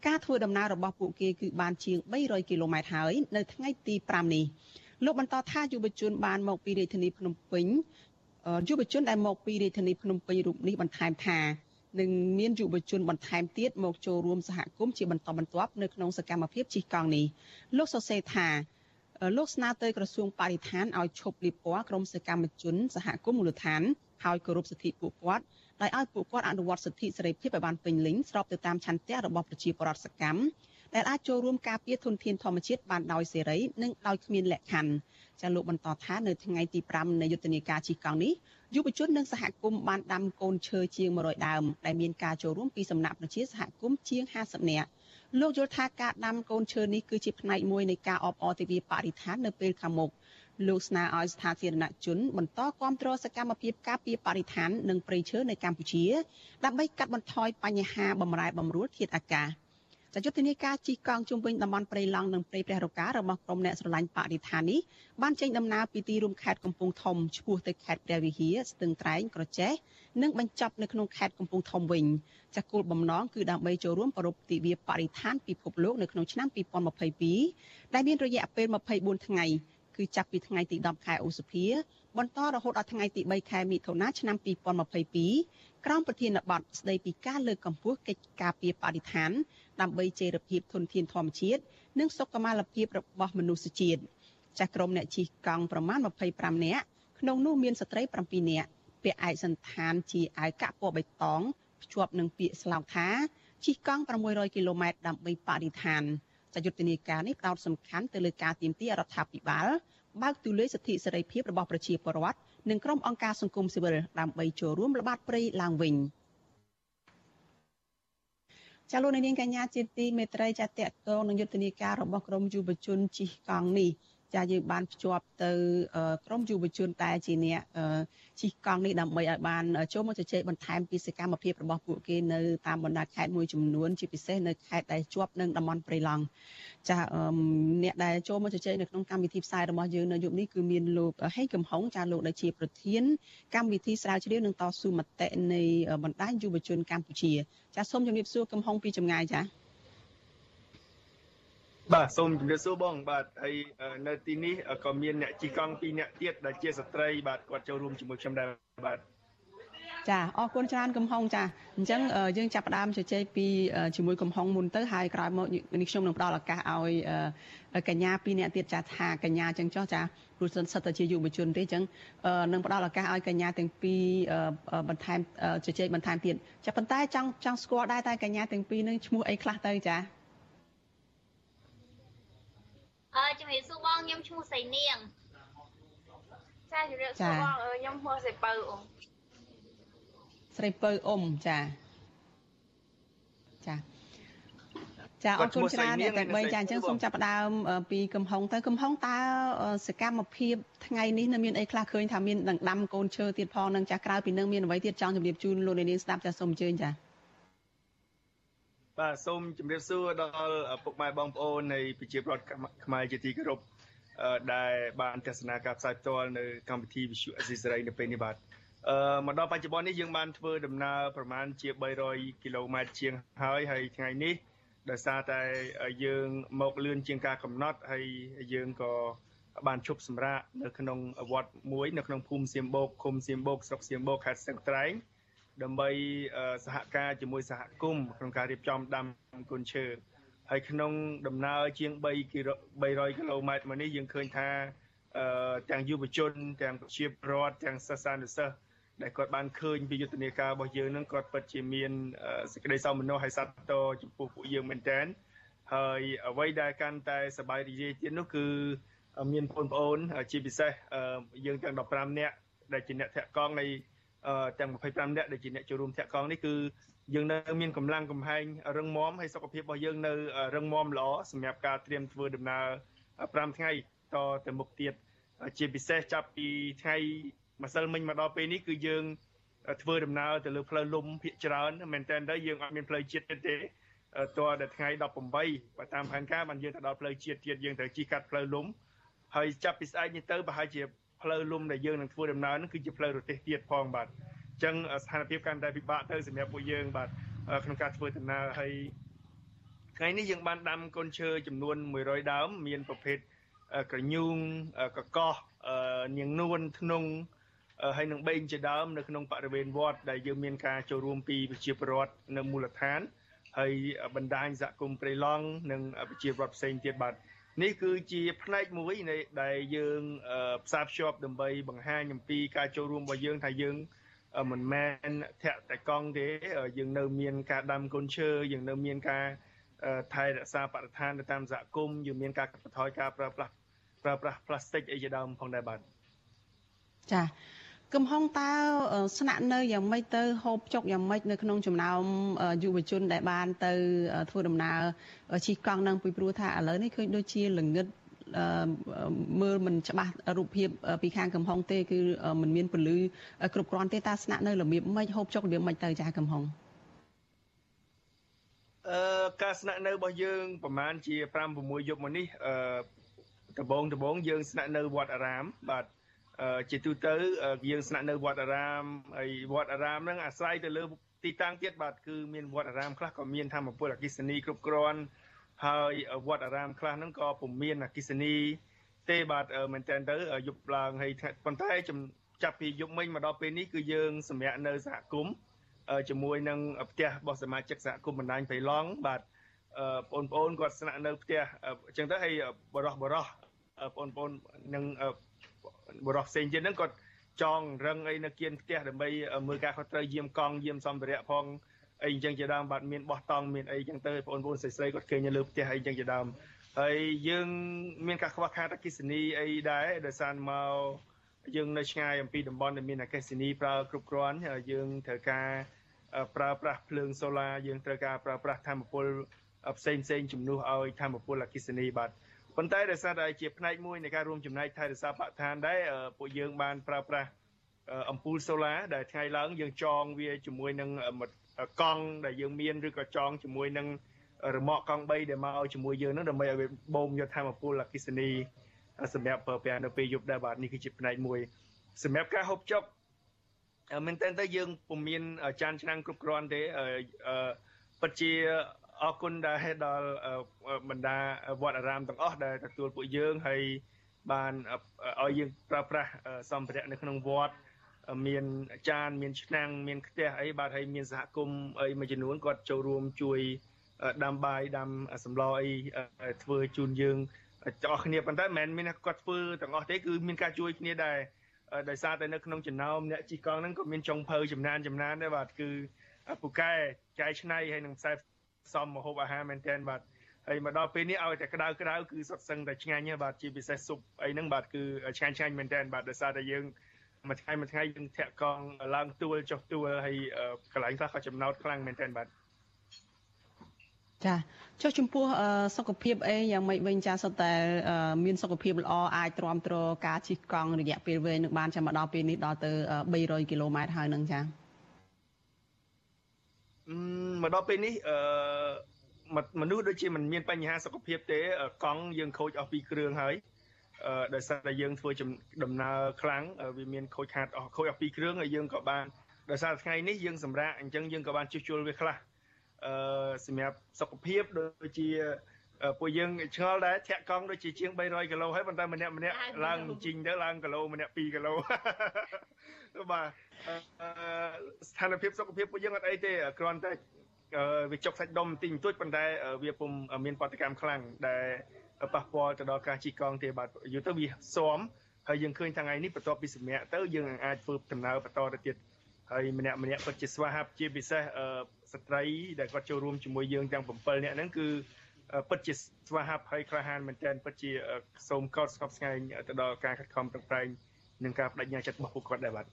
Speaker 1: ការធ្វើដំណើររបស់ពួកគេគឺបានជាង300គីឡូម៉ែត្រហើយនៅថ្ងៃទី5នេះលោកបន្តថាយុវជនបានមកពីរាជធានីភ្នំពេញយុវជនដែលមកពីរាជធានីភ្នំពេញរូបនេះបន្ថែមថា នឹងមានយុវជនបន្ថែមទៀតមកចូលរួមសហគមន៍ជាបន្តបន្ទាប់នៅក្នុងសកម្មភាពជិះកង់នេះលោកសរសេរថាលោកស្នើទៅក្រសួងបរិស្ថានឲ្យឈប់លៀបពណ៌ក្រុមសកម្មជនសហគមន៍មូលដ្ឋានហើយគោរពសិទ្ធិពួកគាត់ដោយឲ្យពួកគាត់អនុវត្តសិទ្ធិសេរីភាពឲ្យបានពេញលេញស្របទៅតាមឆន្ទៈរបស់ប្រជាពលរដ្ឋសកម្ម ដែលអាចចូលរួមការពារធនធានធម្មជាតិបានដោយសេរីនិងដោយគ្មានលក្ខខណ្ឌចាលោកបន្តថានៅថ្ងៃទី5នៃយុទ្ធនាការជិះកង់នេះយុវជននិងសហគមន៍បានដាំកូនឈើជាង100ដើមដែលមានការចូលរួមពីសំណាក់ប្រជាសហគមន៍ជាង50នាក់លោកយល់ថាការដាំកូនឈើនេះគឺជាផ្នែកមួយនៃការអបអរទិវាបរិស្ថាននៅពេលខាងមុខលោកស្នើឲ្យស្ថាបនិកជនបន្តគ្រប់គ្រងសកម្មភាពការពារបរិស្ថាននិងព្រៃឈើនៅកម្ពុជា ដើម្បីកាត់បន្ថយបញ្ហាបំរែបំរួលធាតុអាកាស។ ចាយុទ្ធនាការជិះកង់ជុំវិញតំបន់ព្រៃឡង់និងព្រៃព្រះរការបស់ក្រុមអ្នកស្រឡាញ់បរិស្ថាននេះបានចេញដំណើរពីទីរួមខេត្តកំពង់ធំឆ្ពោះទៅខេត្តព្រះវិហារស្ទឹងត្រែងក្រចេះនិងបញ្ចប់នៅក្នុងខេត្តកំពង់ធំវិញចាគោលបំណងគឺដើម្បីចូលរួមប្រពៃទិវាបរិស្ថានពិភពលោកនៅក្នុងឆ្នាំ2022ដែលមានរយៈពេល24ថ្ងៃគឺចាប់ពីថ្ងៃទី10ខែឧសភា បន្តរហូតដល់ថ្ងៃទី3ខែមិថុនាឆ្នាំ2022ក្រោមប្រធានបទស្ដីពីការលើកកម្ពស់កិច្ចការពារបរិស្ថាន ដើម្បីជេរភាពធនធានធម្មជាតិនិងសុខុមាលភាពរបស់មនុស្សជាតិចាស់ក្រុមអ្នកជិះកង់ប្រមាណ25នាក់ក្នុងនោះមានស្ត្រី7នាក់ពាក់ឯកសន្តានជាអាវកាក់ពណ៌បៃតងភ្ជាប់នឹងពាក្យស្លោកថាជិះកង់600គីឡូម៉ែត្រដើម្បីបរិស្ថានចាយុទ្ធនាការនេះផ្ដោតសំខាន់ទៅលើការទាមទាររដ្ឋាភិបាល បើកទូលាយសិទ្ធិសេរីភាពរបស់ប្រជាពលរដ្ឋនិងក្រុមអង្គការសង្គមស៊ីវិលដើម្បីចូលរួមល្បាតព្រៃឡើងវិញ។ចាលោកនាងកញ្ញាជាទីមេត្រីចាតកតងនឹងយុទ្ធនាការរបស់ក្រមយុវជនជិះកង់នេះ ចាយើងបានភ្ជាប់ទៅក្រមយុវជនតែជាអ្នកជិះកង់នេះដើម្បីឲ្យបានចូលមកជជែកបន្ថែមពីសកម្មភាពរបស់ពួកគេនៅតាមបណ្ដាខេត្តមួយចំនួនជាពិសេសនៅខេត្តដែលជាប់នឹងតំបន់ព្រៃឡង់ចាអ្នកដែលចូលមកជជែកនៅក្នុងកម្មវិធីផ្សាយរបស់យើងនៅយប់នេះគឺមានលោកហេងកំហុងចាលោកដែលជាប្រធានកម្មវិធីស្រាវជ្រាវនឹងតស៊ូមតិនៃបណ្ដាញយុវជនកម្ពុជាចាសូមជម្រាបសួរកំហុងពីចម្ងាយចា
Speaker 11: បាទសូមជម្រាបសួរបងបាទហើយនៅទីនេះក៏មានអ្នកជិះកង់ពីរអ្នកទៀតដែលជាស្ត្រីបាទគាត់ចូលរួមជាមួយខ្ញុំដែរបាទ
Speaker 1: ចាអរគុណច្រើនកំហុងចាអញ្ចឹងយើងចាប់ផ្ដើមជជែកពីជាមួយកំហុងមុនទៅហើយក្រោយមកនេះខ្ញុំនឹងផ្ដល់ឱកាសឲ្យកញ្ញាពីរនាក់ទៀតចាថាកញ្ញាអញ្ចឹងចុះចាព្រោះសិនសិតតែជាយុវជនទេអញ្ចឹងនឹងផ្ដល់ឱកាសឲ្យកញ្ញាទាំងពីរបន្ថែមជជែកបន្ថែមទៀតចាប៉ុន្តែចង់ចង់ស្គាល់ដែរតែកញ្ញាទាំងពីរនឹងឈ្មោះអីខ្លះទៅចា
Speaker 12: អឺជំរាបសួរបងខ្ញុំឈ្មោះសៃនាងចាជំរាបសួរបងខ្ញុំឈ្មោះសៃពៅអូ
Speaker 1: ស្រីពៅអ៊ុំចាចាចាអរគុណច្រើនអ្នកទាំង3ចាអញ្ចឹងសូមចាប់ផ្ដើមពីកំហុងទៅកំហុងតើសកម្មភាពថ្ងៃនេះនៅមានអីខ្លះឃើញថាមានដង្ដាំកូនឈើទៀតផងនឹងចាក្រៅពីនឹងមានអ្វីទៀតចង់ជម្រាបជូនលោកនាងស្ដាប់ចាសូមអញ្ជើញចា
Speaker 11: បាទសូមជម្រាបសួរដល់ពុកម៉ែបងប្អូននៃប្រជាប្រដ្ឋខ្មែរជាទីគោរពដែលបានទស្សនាការផ្សាយផ្ទាល់នៅកម្មវិធីវិទ្យុអេស៊ីសេរីនៅពេលនេះបាទអឺមកដល់បច្ចុប្បន្ននេះយើងបានធ្វើដំណើរប្រមាណជា300គីឡូម៉ែត្រជាងហើយហើយថ្ងៃនេះដោយសារតែយើងមកលឿនជាងការកំណត់ហើយយើងក៏បានជប់សម្រាកនៅក្នុងវត្តមួយនៅក្នុងភូមិសៀមបោកឃុំសៀមបោកស្រុកសៀមបោកខេត្តស្ទឹងត្រែង ដើម្បីសហការជាមួយសហគមន៍ក្នុងការរៀបចំដាំគុនឈើហើយក្នុងដំណើរជាង3គីឡូ300គីឡូម៉ែត្រមកនេះយើងឃើញថាទាំងយុវជនទាំងប្រជាពលរដ្ឋទាំងសិស្សានុសិស្សដែលគាត់បានឃើញពីយុទ្ធនាការរបស់យើងនឹងគាត់ពិតជាមានសេចក្តីសោមនស្សហើយសត្វតចំពោះពួកយើងមែនតើហើយអ្វីដែលកាន់តែសប្បាយរីករាយទៀតនោះគឺមានបងប្អូនជាពិសេសយើងទាំង15នាក់ដែលជាអ្នកធាក់កង់នៃ ទាំង25នាក់ដែលជាអ្នកចូលរួមធាក់កង់នេះគឺយើងនៅមានកម្លាំងកំហែងរឹងមាំហើយសុខភាពរបស់យើងនៅរឹងមាំល្អសម្រាប់ការត្រៀមធ្វើដំណើរ5ថ្ងៃតទៅមុខទៀតជាពិសេសចាប់ពីថ្ងៃម្សិលមិញមកដល់ពេលនេះគឺយើងធ្វើដំណើរទៅលើផ្លូវលំភាគច្រើនមែនតើទៅយើងអត់មានផ្លូវជាតិទេទេតរដល់ថ្ងៃ18បើតាមផែនការបានយើងទៅដល់ផ្លូវជាតិទៀតយើងត្រូវជិះកាត់ផ្លូវលំហើយចាប់ពីស្អែកនេះទៅប្រហែលជា ផ្លូវលំដែលយើងនឹងធ្វើដំណើរនឹងគឺជាផ្លូវរទេសទៀតផងបាទអញ្ចឹងស្ថានភាពកាន់តែពិបាកទៅសម្រាប់ពួកយើងបាទក្នុងការធ្វើដំណើរហើយថ្ងៃនេះយើងបានដាំកូនឈើចំនួន100ដើមមានប្រភេទក្រញូងកកោះនាងនួនធ្នង់ហើយនឹងបេងជាដើមនៅក្នុងបរិវេណវត្តដែលយើងមានការចូលរួមពីប្រជាពលរដ្ឋនៅមូលដ្ឋានហើយបណ្ដាញសហគមន៍ព្រៃឡង់និងប្រជាពលរដ្ឋផ្សេងទៀតបាទ នេះគឺជាផ្នែកមួយនៃដែលយើងផ្សារភ្ជាប់ដើម្បីបង្ហាញអំពីការចូលរួមរបស់យើងថាយើងមិនមែនធាក់តែកង់ទេយើងនៅមានការដាំកូនឈើយើងនៅមានការថែរក្សាបរិស្ថានទៅតាមសហគមន៍យើងមានការកាត់បន្ថយការប្រើប្រាស់ប្រើប្រាស់ផ្លាស្ទិកអីជាដើមផងដែរបាទ
Speaker 1: ចា កំហុងតើស្នាក់នៅយ៉ាងម៉េចទៅហូបចុកយ៉ាងម៉េចនៅក្នុងចំណោមយុវជនដែលបានទៅធ្វើដំណើរជិះកង់នឹងពីព្រោះថាឥឡូវនេះឃើញដូចជាល្ងឹតមើលមិនច្បាស់រូបភាពពីខាងកំហុងទេគឺมันមានពលឺគ្រប់គ្រាន់ទេតើស្នាក់នៅរបៀបម៉េចហូបចុករបៀបម៉េចទៅចាកំហុង
Speaker 11: អឺការស្នាក់នៅរបស់យើងប្រហែលជា5 6យប់មកនេះអឺដំបងដំបងយើងស្នាក់នៅវត្តអារាមបាទ ជាទូទៅយើងស្នាក់នៅវត្តអារាមហើយវត្តអារាមហ្នឹងអាស្រ័យទៅលើទីតាំងទៀតបាទគឺមានវត្តអារាមខ្លះក៏មានធម្មពលអគិសនីគ្រប់គ្រាន់ហើយវត្តអារាមខ្លះហ្នឹងក៏ពុំមានអគិសនី ទេបាទមែនតើទៅយប់ឡើងហើយប៉ុន្តែចាប់ពីយប់មិញមកដល់ពេលនេះគឺយើងសម្រាប់នៅសហគមន៍ជាមួយនឹងផ្ទះរបស់សមាជិកសហគមន៍បណ្ដាញបៃឡង់បាទបងប្អូនគាត់ស្នាក់នៅផ្ទះអញ្ចឹងទៅហើយបរោះបរោះបងប្អូននឹង បរិសុទ្ធផ្សេងទៀតហ្នឹងគាត់ចងរឹងអីនៅគៀនផ្ទះដើម្បីមើលការខុសត្រូវយាមកង់យាមសម្ភារៈផងអីអញ្ចឹងជាដើមបាទមានបោះតង់មានអីអញ្ចឹងទៅបងប្អូនស្រីស្រីគាត់ឃើញនៅលើផ្ទះអីអញ្ចឹងជាដើមហើយយើងមានការខ្វះខាតអគិសនីអីដែរដោយសារមកយើងនៅឆ្ងាយអំពីតំបន់ដែលមានអគិសនីប្រើគ្រប់គ្រាន់យើងត្រូវការប្រើប្រាស់ភ្លើងសូឡាយើងត្រូវការប្រើប្រាស់ធម្មពលផ្សេងផ្សេងជំនួសឲ្យធម្មពលអគិសនីបាទ ប៉ុន្តែដោយសារតែជាផ្នែកមួយនៃការរួមចំណែកថែរក្សាបរិស្ថានដែរពួកយើងបានប្រើប្រាស់អំពូលសូឡាដែលថ្ងៃឡើងយើងចងវាជាមួយនឹងកង់ដែលយើងមានឬក៏ចងជាមួយនឹងរមាក់កង់3ដែលមកឲ្យជាមួយយើងនឹងដើម្បីឲ្យបូមយកធម្មពលអគិសនីសម្រាប់ប្រើប្រាស់នៅពេលយប់ដែរបាទនេះគឺជាផ្នែកមួយសម្រាប់ការហូបចុកមែនតើទៅយើងពុំមានចានឆ្នាំងគ្រប់គ្រាន់ទេពិតជា អរគុណដែរដល់បណ្ដាវត្តអារាមទាំងអស់ដែលទទួលពួកយើងហើយបានឲ្យយើងប្រើប្រាស់សម្ភារៈនៅក្នុងវត្តមានចានមានឆ្នាំងមានខ្ទះអីបាទហើយមានសហគមន៍អីមួយចំនួនគាត់ចូលរួមជួយដាំបាយដាំសម្លអីធ្វើជូនយើងទាំងអស់គ្នាប៉ុន្តែមិនមែនមានគាត់ធ្វើទាំងអស់ទេគឺមានការជួយគ្នាដែរដោយសារតែនៅក្នុងចំណោមអ្នកជីកង់ហ្នឹងក៏មានចុងភៅចំណានចំណានដែរបាទគឺពូកែចែកឆ្នៃហើយនឹងខ្សែផ្សំម្ហូបអាហារមែនទែនបាទហើយមកដល់ពេលនេះឲ្យតែក្តៅក្តៅគឺសុទ្ធសឹងតែឆ្ងាញ់បាទជាពិសេសស៊ុបអីហ្នឹងបាទគឺឆ្ងាញ់ឆ្ងាញ់មែនទែនបាទដោយសារតែយើងមួយថ្ងៃមួយថ្ងៃយើងធាក់កង់ឡើងទួលចុះទួលហើយកន្លែងខ្លះក៏ចំណោតខ្លាំងមែនទែនបាទ
Speaker 1: ចាចុះចំពោះសុខភាពអីយ៉ាងម៉េចវិញចាសុទ្ធតែមានសុខភាពល្អអាចទ្រាំទ្រការជិះកង់រយៈពេលវែងនឹងបានចាំមកដល់ពេលនេះដល់ទៅ300គីឡូម៉ែត្រហើយនឹងចា
Speaker 11: មកដល់ពេលនេះអឺមនុស្សដូចជាមិនមានបញ្ហាសុខភាពទេកង់យើងខូចអស់ពីគ្រឿងហើយអឺដោយសារតែយើងធ្វើដំណើរខ្លាំងវាមានខូចខាតអស់ខូចអស់ពីគ្រឿងហើយយើងក៏បានដោយសារថ្ងៃនេះយើងសម្រាប់អញ្ចឹងយើងក៏បានជួសជុលវាខ្លះអឺសម្រាប់សុខភាពដូចជា ពួកយើងឆ្ងល់ដែរធាក់កង់ដូចជាជាង300គីឡូហើយប៉ុន្តែម្នាក់ម្នាក់ឡើងជីងទៅឡើងគីឡូម្នាក់2គីឡូបាទស្ថានភាពសុខភាពពួកយើងអត់អីទេគ្រាន់តែវាចុកសាច់ដុំបន្តិចបន្តួចប៉ុន្តែវាពុំមានបដកម្មខ្លាំងដែលប៉ះពាល់ទៅដល់ការជីកង់ទេបាទយូរទៅវាស៊ាំហើយយើងឃើញថ្ងៃនេះបន្ទាប់ពីសម្រាប់ទៅយើងអាចធ្វើដំណើរបន្តទៅទៀតហើយម្នាក់ម្នាក់ពិតជាស្វាហាប់ជាពិសេសស្ត្រីដែលគាត់ចូលរួមជាមួយយើងទាំង7នាក់ហ្នឹងគឺ ពិតជាស្វាហាប់ហើយក្លាហានមែនទែនពិតជាសូមកោតស្កប់ស្ងែងទៅដល់ការខិតខំប្រឹងប្រែងនិងការបដិញ្ញាចិត្តរបស់ពួកគាត់ដែរបាទ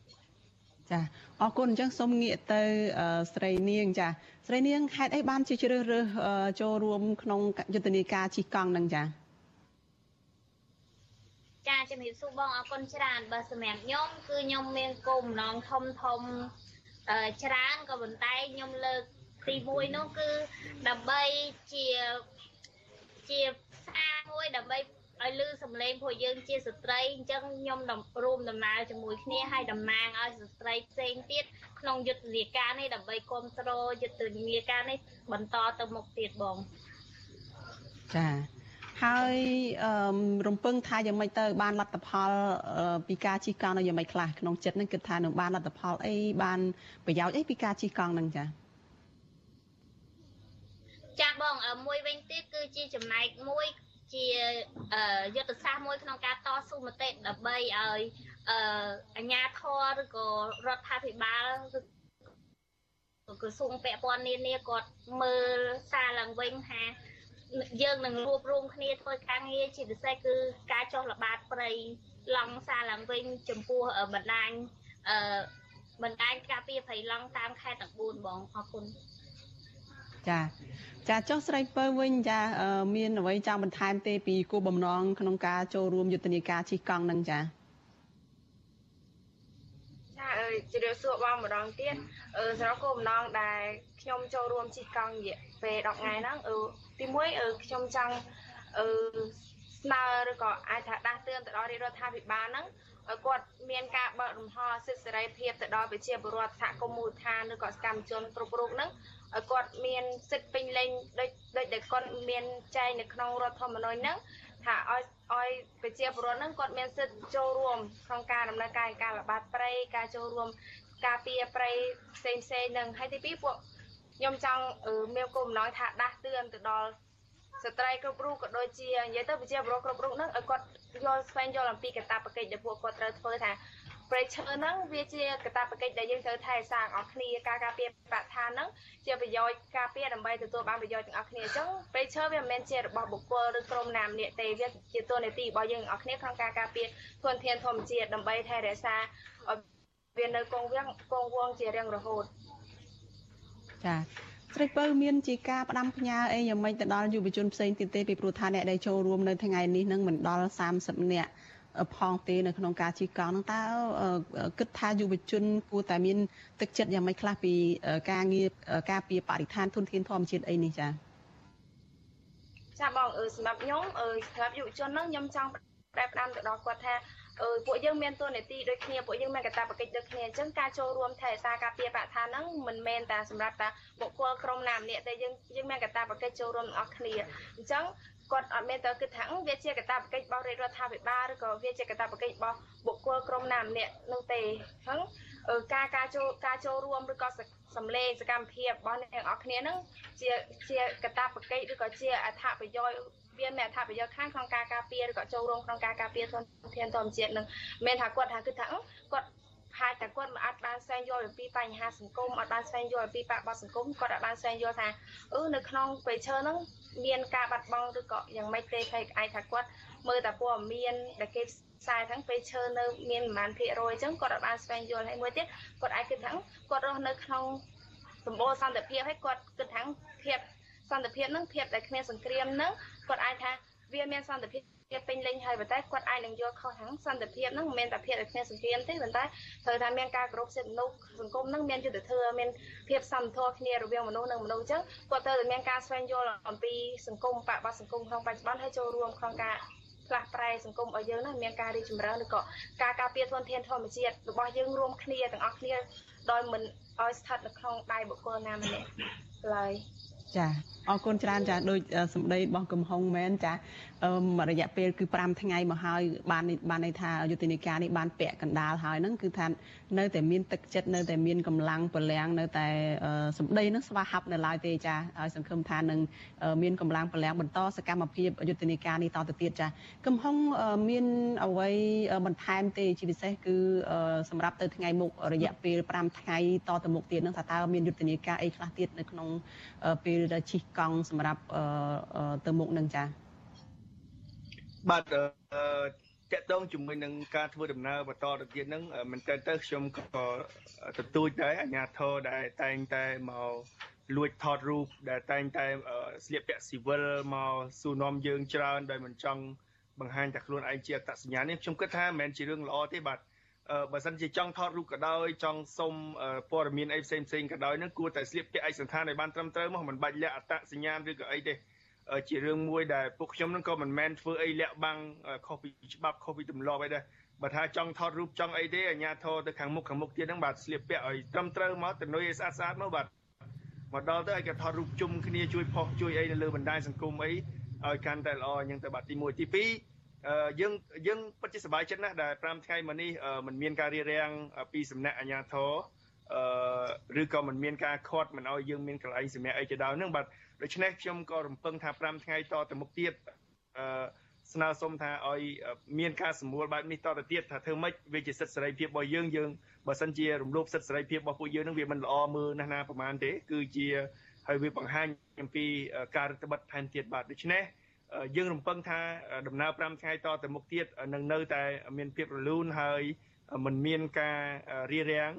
Speaker 1: ចាអរគុណអញ្ចឹងសូមងាកទៅស្រីនាង ចាស្រីនាងហេតុអីបានជាជ្រើសរើសចូលរួមក្នុងយុទ្ធនាការជិះកង់នឹងចា
Speaker 12: ចាជំរាបសួរបងអរគុណច្រើនបើសម្រាប់ខ្ញុំគឺខ្ញុំមានគោលបំណងធំធំច្រើនក៏ប៉ុន្តែខ្ញុំលើកទី1នោះគឺដើម្បីជា ជាផ្សារមួយដើម្បីឲ្យលឺសំឡេងពួកយើងជាស្ត្រីអញ្ចឹងខ្ញុំរួមដំណើរជាមួយគ្នាឲ្យតំណាងឲ្យស្ត្រីផ្សេងទៀតក្នុងយុទ្ធនាការនេះដើម្បីគ្រប់គ្រងយុទ្ធនាការនេះបន្តទៅមុខទៀតបង
Speaker 1: ចាហើយរំពឹងថាយ៉ាងម៉េចទៅបានលទ្ធផលពីការជិះកង់នៅយ៉ាងម៉េចខ្លះក្នុងចិត្តនឹងគិតថានឹងបានលទ្ធផលអីបានប្រយោជន៍អីពីការជិះកង់នឹងចា
Speaker 12: ចាបងមួយវិញទៀតគឺជាចំណែកមួយជាយុទ្ធសាស្ត្រមួយក្នុងការតស៊ូមតិដើម្បីឲ្យអាជ្ញាធរឬក៏រដ្ឋាភិបាលឬក្រសួងពាក់ព័ន្ធនានាគាត់មើលសារឡើងវិញថាយើងនឹងរួបរวมគ្នាធ្វើការងារជាពិសេសគឺការចុះល្បាតព្រៃឡង់សារឡើងវិញចំពោះបណ្ដាញអឺបណ្ដាញការពារព្រៃឡង់តាមខេត្តទាំង4បងអរគុណ
Speaker 1: ចា ចាចុះស្រីពៅវិញចាមានអ្វីចង់បន្ថែមទេពីគោលបំណងក្នុងការចូលរួមយុទ្ធនាការជិះកង់នឹងចា
Speaker 13: ចាអើជម្រាបសួរបងម្ដងទៀតអឺសម្រាប់គោលបំណងដែលខ្ញុំចូលរួមជិះកង់រយៈពេល10ថ្ងៃហ្នឹងអឺទី1អឺខ្ញុំចង់អឺស្នើឬក៏អាចថាដាស់តឿនទៅដល់រាជរដ្ឋាភិបាលហ្នឹង ឲ្យគាត់មានការបើករំហសិទ្ធិសេរីភាពទៅដល់ប្រជាពលរដ្ឋសហគមន៍មូលដ្ឋានឬក៏សកម្មជនគ្រប់រូបហ្នឹងឲ្យគាត់មានសិទ្ធិពេញលេញដូចដូចដែលគាត់មានចែងនៅក្នុងរដ្ឋធម្មនុញ្ញហ្នឹងថាឲ្យឲ្យប្រជាពលរដ្ឋហ្នឹងគាត់មានសិទ្ធិចូលរួមក្នុងការដំណើរការការល្បាតព្រៃការចូលរួមការពារព្រៃផ្សេងផ្សេងហ្នឹងហើយទីពីរពួកខ្ញុំចង់មានគោលបំណងថាដាស់តឿនទៅដល់ស្ត្រីគ្រប់រូបក៏ដូចជានិយាយទៅប្រជាពលរដ្ឋគ្រប់រូបហ្នឹងឲ្យគាត់ យល់ស្វែងយល់អំពីកាតព្វកិច្ចដែលពួកគាត់ត្រូវធ្វើថាព្រៃឈើហ្នឹងវាជាកាតព្វកិច្ចដែលយើងត្រូវថែរក្សាអស់គ្នាការការពារបរិស្ថានហ្នឹងជាប្រយោជន៍ការពារដើម្បីទទួលបានប្រយោជន៍ទាំងអស់គ្នាអញ្ចឹងព្រៃឈើវាមិនមែនជារបស់បុគ្គលឬក្រុមណាម្នាក់ទេវាជាតួនាទីរបស់យើងទាំងអស់គ្នាក្នុងការការពារធនធានធម្មជាតិដើម្បីថែរក្សាឲ្យវានៅគង់វង្សគង់វង្សជារៀងរហូត
Speaker 1: ចា ស្រីពៅមានជាការផ្ដាំផ្ញើអីយ៉ាងម៉េចទៅដល់យុវជនផ្សេងទៀតទេពីព្រោះថាអ្នកដែលចូលរួមនៅថ្ងៃនេះនឹងមិនដល់30នាក់ផងទេនៅក្នុងការជិះកង់ហ្នឹងតើគិតថាយុវជនគួរតែមានទឹកចិត្តយ៉ាងម៉េចខ្លះពីការងារការពារបរិស្ថានធនធានធម្មជាតិអីនេះចា៎
Speaker 13: ចាបងអឺសម្រាប់ខ្ញុំអឺសម្រាប់យុវជនហ្នឹងខ្ញុំចង់ប្រែផ្ដាំទៅដល់គាត់ថាអឺ ពួកយើងមានតួនាទីដូចគ្នាពួកយើងមានកាតព្វកិច្ចដូចគ្នាអញ្ចឹងការចូលរួមថែរក្សាការពារបរិស្ថានហ្នឹងមិនមែនតែសម្រាប់តែបុគ្គលក្រុមណាម្នាក់ទេយើងយើងមានកាតព្វកិច្ចចូលរួមទាំងអស់គ្នាអញ្ចឹងគាត់អត់មានទៅគិតថាវាជាកាតព្វកិច្ចរបស់រាជរដ្ឋាភិបាលឬក៏វាជាកាតព្វកិច្ចរបស់បុគ្គលក្រុមណាម្នាក់នោះទេហ្នឹងការការចូលការចូលរួមឬក៏សម្លេងសកម្មភាពរបស់អ្នកទាំងអស់គ្នាហ្នឹងជាជាកាតព្វកិច្ចឬក៏ជាអត្ថប្រយោជន៍វា មានអត្ថប្រយោជន៍ខ្លាំងក្នុងការការពារឬក៏ចូលរួមក្នុងការការពារធនធានធម្មជាតិនឹងមិនថាគាត់ថាគិតថាគាត់ហាក់តែគាត់មិនអាចបានស្វែងយល់អំពីបញ្ហាសង្គមអត់បានស្វែងយល់អំពីបរិបទសង្គមគាត់អាចបានស្វែងយល់ថាអឺនៅក្នុងពេលឈើហ្នឹងមានការបាត់បង់ឬក៏យ៉ាងម៉េចទេហើយអាចថាគាត់មើលតែព័ត៌មានដែលគេផ្សាយទាំងពេលឈើនៅមានប្រហែលភាគរយអញ្ចឹងគាត់អាចបានស្វែងយល់ហើយមួយទៀតគាត់អាចគិតថាគាត់រស់នៅក្នុងសម្បូរសន្តិភាពហើយគាត់គិតថាភាពសន្តិភាពហ្នឹងភាពដែលគ្មានសង្គ្រាមហ្នឹង គាត់អាចថាវាមានសន្តិភាពគេពេញលេញហើយប៉ុន្តែគាត់អាចនឹងយកខុសខាងសន្តិភាពហ្នឹងមិនមែនតែភាពដែលគ្មានសង្គ្រាមទេប៉ុន្តែត្រូវថាមានការគោរពសិទ្ធិមនុស្សសង្គមហ្នឹងមានយុត្តិធម៌មានភាពសមធម៌គ្នារវាងមនុស្សនិងមនុស្សអញ្ចឹងគាត់ត្រូវតែមានការស្វែងយល់អំពីសង្គមបបសង្គមក្នុងបច្ចុប្បន្នហើយចូលរួមក្នុងការផ្លាស់ប្រែសង្គមរបស់យើងហ្នឹងមានការរីកចម្រើនឬក៏ការការពារធនធានធម្មជាតិរបស់យើងរួមគ្នាទាំងអស់គ្នាដោយមិនឲ្យស្ថិតនៅក្នុងដៃបុគ្គលណាម្នាក់ឡើយ
Speaker 1: ចាអរគុណច្រើនចាដូចសម្ដីរបស់កំហុងមែនចារយៈពេលគឺ5ថ្ងៃមកហើយបានបានន័យថាយុទ្ធនាការនេះបានពាក់កណ្ដាលហើយហ្នឹងគឺថានៅតែមានទឹកចិត្តនៅតែមានកម្លាំងពលំនៅតែសម្ដីនឹងស្វាហាប់នៅឡើយទេចាហើយសង្ឃឹមថានឹងមានកម្លាំងពលំបន្តសកម្មភាពយុទ្ធនាការនេះតទៅទៀតចាកំហុងមានអ្វីបន្ថែមទេជាពិសេសគឺសម្រាប់ទៅថ្ងៃមុខរយៈពេល5ថ្ងៃតទៅមុខទៀតនឹងថាតើមានយុទ្ធនាការអីខ្លះទៀតនៅក្នុងពេលជិះកង់សម្រាប់ទៅមុខនឹងចា
Speaker 11: បាទតកតងជាមួយនឹងការធ្វើដំណើរបន្តទៅទៀតហ្នឹងមិនទៅទៅខ្ញុំក៏ទទូចដែរអាជ្ញាធរដែលតែងតែមកលួចថតរូបដែលតែងតែស្លៀកពាក់ស៊ីវិលមកសួរនាំយើងច្រើនដោយមិនចង់បង្ហាញតែខ្លួនឯងជាអត្តសញ្ញាណនេះខ្ញុំគិតថាមិនមែនជារឿងល្អទេបាទ បើសិនជាចង់ថតរូបក៏ដោយចង់សុំព័ត៌មានអីផ្សេងផ្សេងក៏ដោយនឹងគួរតែស្លៀកពាក់ឯកសណ្ឋានឲ្យបានត្រឹមត្រូវមកមិនបាច់លាក់អត្តសញ្ញាណឬក៏អីទេជារឿងមួយដែលពួកខ្ញុំនឹងក៏មិនមែនធ្វើអីលាក់បាំងខុសពីច្បាប់ខុសពីទម្លាប់អីដែរបើថាចង់ថតរូបចង់អីទេអាញាធរទៅខាងមុខខាងមុខទៀតហ្នឹងបាទស្លៀកពាក់ឲ្យត្រឹមត្រូវមកទៅនុយឲ្យស្អាតស្អាតមកបាទមកដល់ទៅឲ្យគេថតរូបជុំគ្នាជួយផុសជួយអីនៅលើបណ្ដាញសង្គមអីឲ្យកាន់តែល្អអញ្ចឹងទៅបាទទី1ទី2 យើងយើងពិតជាសប្បាយចិត្តណាស់ដែល5ថ្ងៃមកនេះมันមានការរៀបរៀងពីសំណាក់អាជ្ញាធរអឺឬក៏มันមានការខាត់មិនឲ្យយើងមានកន្លែងសម្រាប់អីជាដើមហ្នឹងបាទដូច្នេះខ្ញុំក៏រំពឹងថា5ថ្ងៃតទៅមុខទៀតអឺស្នើសុំថាឲ្យមានការសម្រួលបែបនេះតទៅទៀតថាធ្វើម៉េចវាជាសិទ្ធិសេរីភាពរបស់យើងយើងបើសិនជារំលោភសិទ្ធិសេរីភាពរបស់ពួកយើងនឹងវាមិនល្អមើលណាស់ណាប្រហែលទេគឺជាហើយវាបង្ហាញអំពីការរដ្ឋបတ်ថែមទៀតបាទដូច្នេះ យើងរំពឹងថាដំណើរ5ថ្ងៃតទៅមុខទៀតនឹងនៅតែមានភាពរលូនហើយមិនមានការរារាំង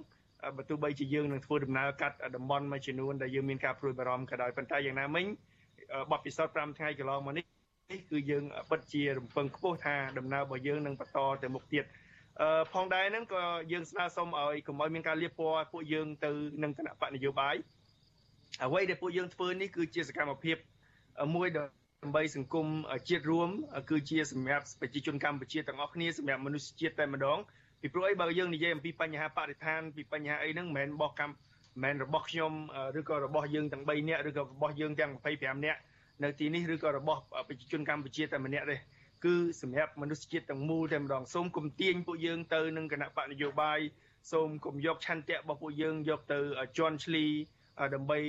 Speaker 11: បើទោះបីជាយើងនឹងធ្វើដំណើរកាត់តំបន់មួយចំនួនដែលយើងមានការព្រួយបារម្ភក៏ដោយប៉ុន្តែយ៉ាងណាមិញបទពិសោធន៍5ថ្ងៃកន្លងមកនេះនេះគឺយើងពិតជារំពឹងខ្ពស់ថាដំណើររបស់យើងនឹងបន្តទៅមុខទៀតអឺផងដែរហ្នឹងក៏យើងស្នើសុំឲ្យកុំឲ្យមានការលៀបពណ៌ពួកយើងទៅនឹងគណៈបកនយោបាយអ្វីដែលពួកយើងធ្វើនេះគឺជាសកម្មភាពមួយដើ ម្បីសង្គមជាតិរួមគឺជាសម្រាប់ប្រជាជនកម្ពុជាទាំងអស់គ្នាសម្រាប់មនុស្សជាតិតែម្ដងពីព្រោះអីបើយើងនិយាយអំពីបញ្ហាបរិស្ថានពីបញ្ហាអីហ្នឹងមិនមែនរបស់កម្មមិនមែនរបស់ខ្ញុំឬក៏របស់យើងទាំង3នាក់ឬក៏របស់យើងទាំង25នាក់នៅទីនេះឬក៏របស់ប្រជាជនកម្ពុជាតែម្នាក់ទេគឺសម្រាប់មនុស្សជាតិទាំងមូលតែម្ដងសូមគុំទាញពួកយើងទៅនឹងគណៈបកនយោបាយសូមគុំយកឆន្ទៈរបស់ពួកយើងយកទៅជន់ឈ្លី ដើម្បី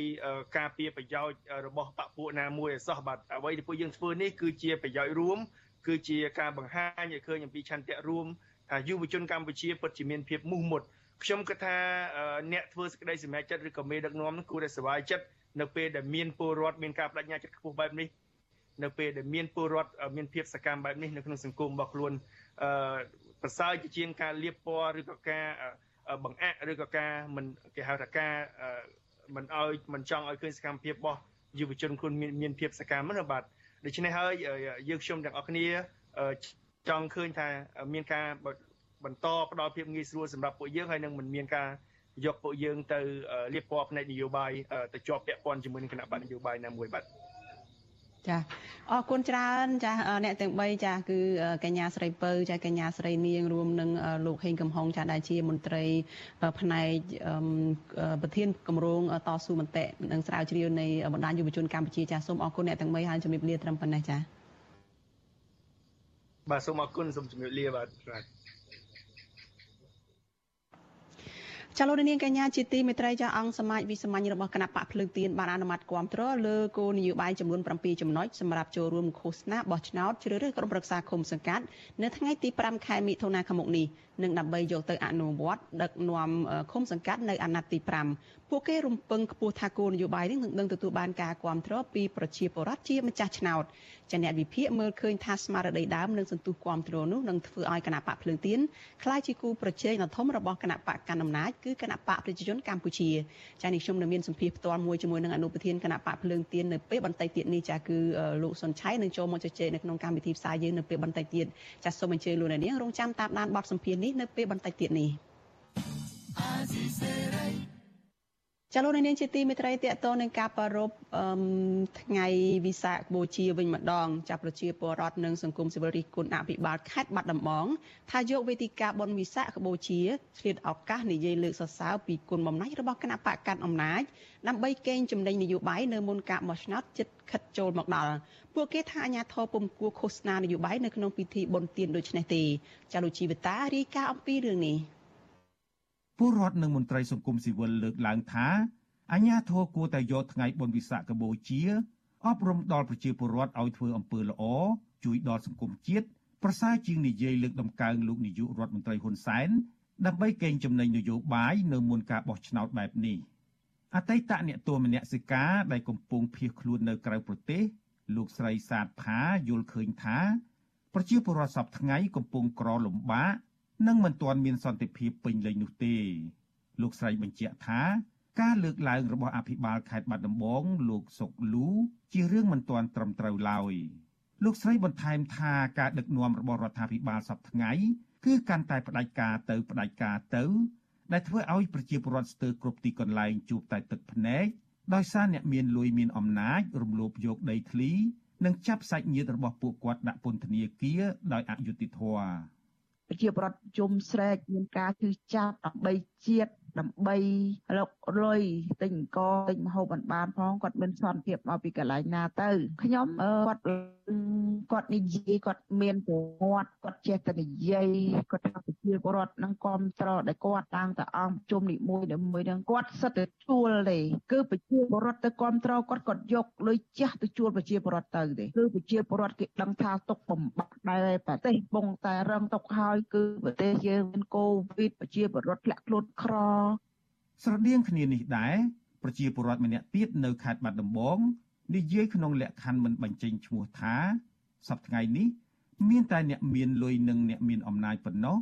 Speaker 11: ការពារប្រយោជន៍របស់បពពួកណាមួយឲ្យសោះបាទអ្វីដែលពួកយើងធ្វើនេះគឺជាប្រយោជន៍រួមគឺជាការបង្ហាញឲ្យឃើញអំពីឆន្ទៈរួមថាយុវជនកម្ពុជាពិតជាមានភាពមោះមុតខ្ញុំគិតថាអ្នកធ្វើសេចក្តីសម្រេចចិត្តឬក៏មេដឹកនាំគួរតែសប្បាយចិត្តនៅពេលដែលមានពលរដ្ឋមានការបដិញ្ញាចិត្តខ្ពស់បែបនេះនៅពេលដែលមានពលរដ្ឋមានភាពសកម្មបែបនេះនៅក្នុងសង្គមរបស់ខ្លួនអឺប្រសើរជាជាងការលៀបពណ៌ឬក៏ការបង្អាក់ឬក៏ការមិនគេហៅថាការ មិនឲ្យមិនចង់ឲ្យឃើញសកម្មភាពរបស់យុវជនខ្លួនមានមានភាពសកម្មណាបាទដូច្នេះហើយយើងខ្ញុំទាំងអស់គ្នាចង់ឃើញថាមានការបន្តផ្ដល់ភាពងាយស្រួលសម្រាប់ពួកយើងហើយនឹងមិនមានការយកពួកយើងទៅលៀបពណ៌ផ្នែកនយោបាយទៅជាប់ពាក់ព័ន្ធជាមួយនឹងគណៈបកនយោបាយណាមួយបាទ
Speaker 1: ចាអរគុណច្រើនចាអ្នកទាំង3ចាគឺកញ្ញាស្រីពៅចាកញ្ញាស្រីនាងរួមនឹងលោកហេងកំហុងចាដែលជាមន្ត្រីផ្នែកប្រធានគម្រោងតស៊ូមតិនិងស្រាវជ្រាវនៃបណ្ដាញយុវជនកម្ពុជាចាសូមអរគុណអ្នកទាំង3ហើយជំរាបលាត្រឹមប៉ុណ្ណេះចា
Speaker 11: បាទសូមអរគុណសូមជំរាបលាបាទបាទ
Speaker 1: ចលនានកញ្ញាជាទីមេត្រីចាអង្គសមាជវិសាមញ្ញរបស់គណៈបកភ្លើងទៀនបានអនុម័តគាំទ្រលើគោលនយោបាយចំនួន7ចំណុចសម្រាប់ចូលរួមឃោសនាបោះឆ្នោតជ្រើសរើសក្រុមប្រឹក្សាឃុំសង្កាត់នៅថ្ងៃទី5ខែមិថុនាឆ្នាំនេះនិងដើម្បីយកទៅអនុវត្តដឹកនាំឃុំសង្កាត់នៅអាណត្តិទី5ពួកគេរំពឹងខ្ពស់ថាគោលនយោបាយនេះនឹងទទួលបានការគ្រប់គ្រងពីប្រជាពលរដ្ឋជាម្ចាស់ឆ្នោតចាអ្នកវិភាគមើលឃើញថាស្មារតីដើមនិងសន្ទុះគ្រប់គ្រងនោះនឹងធ្វើឲ្យគណៈបកភ្លើងទៀនក្លាយជាគូប្រជែងដ៏ធំរបស់គណៈបកកណ្ដាលអំណាចគឺគណៈបកប្រជាជនកម្ពុជាចានេះខ្ញុំនៅមានសម្ភារផ្ទាល់មួយជាមួយនឹងអនុប្រធានគណៈបកភ្លើងទៀននៅពេលបន្តិចទៀតនេះចាគឺលោកសុនឆៃនឹងចូលមកជជែកនៅក្នុងកម្មវិធីផ្សាយយើងនៅពេលបន្តិចទៀតចាសូមអញ្ជើញលោកអ្នកនាងរងចាំតាមដានបទសម្ភារនេះនេះនៅពេលបន្តិចទៀតនេះ ចលនានាងជាទីមេត្រីតកតនឹងការប្រារព្ធថ្ងៃវិសាខបូជាវិញម្ដងចាប់ប្រជាពលរដ្ឋនិងសង្គមស៊ីវិលរិះគន់អភិបាលខេត្តបាត់ដំបងថាយកវេទិកាបុណ្យវិសាខបូជាឆ្លៀតឱកាសនិយាយលើកសរសើរពីគុណបំណាច់របស់គណៈបកកាន់អំណាចដើម្បីកេងចំណេញនយោបាយនៅមុនការបោះឆ្នោតជិតខិតចូលមកដល់ពួកគេថាអាញាធរពុំគួរឃោសនានយោបាយនៅក្នុងពិធីបុណ្យទានដូចនេះទេចាលោកជីវតារាយការណ៍អំពីរឿងនេះ
Speaker 14: ពលរដ្ឋនិងមន្ត្រីសង្គមស៊ីវិលលើកឡើងថាអញ្ញាធរគួរតែយកថ្ងៃបុណ្យវិសាខបូជាអប់រំដល់ប្រជាពលរដ្ឋឲ្យធ្វើអំពើល្អជួយដល់សង្គមជាតិប្រសើរជាងនិយាយលើកដំកើងលោកនាយករដ្ឋមន្ត្រីហ៊ុនសែនដើម្បីកេងចំណេញនយោបាយនៅមុនការបោះឆ្នោតបែបនេះអតីតអ្នកទោសមនសិការដែលកំពុងភៀសខ្លួននៅក្រៅប្រទេស លោកស្រីសាទផាយល់ឃើញថា ប្រជាពលរដ្ឋសពថ្ងៃកំពុងក្រលំបាក និងមិនទាន់មានសន្តិភាពពេញលេញនោះទេលោកស្រីបញ្ជាក់ថាការលើកឡើងរបស់អភិបាលខេត្តបាត់ដំបងលោកសុកលូជារឿងមិនទាន់ត្រឹមត្រូវឡើយលោកស្រីបន្ថែមថាការដឹកនាំរបស់រដ្ឋាភិបាលសពថ្ងៃគឺកាន់តែផ្ដាច់ការទៅផ្ដាច់ការទៅ ដែលធ្វើឲ្យប្រជាពលរដ្ឋស្ទើរគ្រប់ទីកន្លែងជួបតែទឹកភ្នែកដោយសារអ្នកមានលុយមានអំណាចរំលោភយកដីធ្លី និងចាប់សាច់ញាតិរបស់ពួកគាត់ដាក់ពន្ធនាគារដោយអយុត្តិធម៌
Speaker 15: ប្រជាប្រដ្ឋជុំស្រែកមានការជឿចាប់ដើម្បីជាតិ ដើម្បីលុកលុយទិញអង្គទិញម្ហូបបានបានផងគាត់មានសន្តិភាពមកពីកន្លែងណាទៅខ្ញុំគាត់គាត់និយាយគាត់មានប្រវត្តិគាត់ចេះតែនិយាយគាត់ថាប្រជាពលរដ្ឋនឹងគ្រប់ត្រដែលគាត់តាំងតអង្គជុំនីមួយមួយនឹងគាត់សិតតែជួលទេគឺប្រជាពលរដ្ឋទៅគ្រប់ត្រគាត់គាត់យកលុយចាស់ទៅជួលប្រជាពលរដ្ឋទៅទេគឺប្រជាពលរដ្ឋគេដឹងថាទុកបំបាក់ដែរប្រទេសបងតែរងទុកហើយគឺប្រទេសយើងមានកូវីដប្រជាពលរដ្ឋធ្លាក់ខ្លួនក្រ
Speaker 14: ស្រដៀងគ្នានេះដែរប្រជាពលរដ្ឋម្នាក់ទៀតនៅខេត្តបាត់ដំបងនិយាយក្នុងលក្ខខណ្ឌមិនបញ្ចេញឈ្មោះថាសប្តាហ៍ថ្ងៃនេះមានតែអ្នកមានលុយនិងអ្នកមានអំណាចប៉ុណ្ណោះ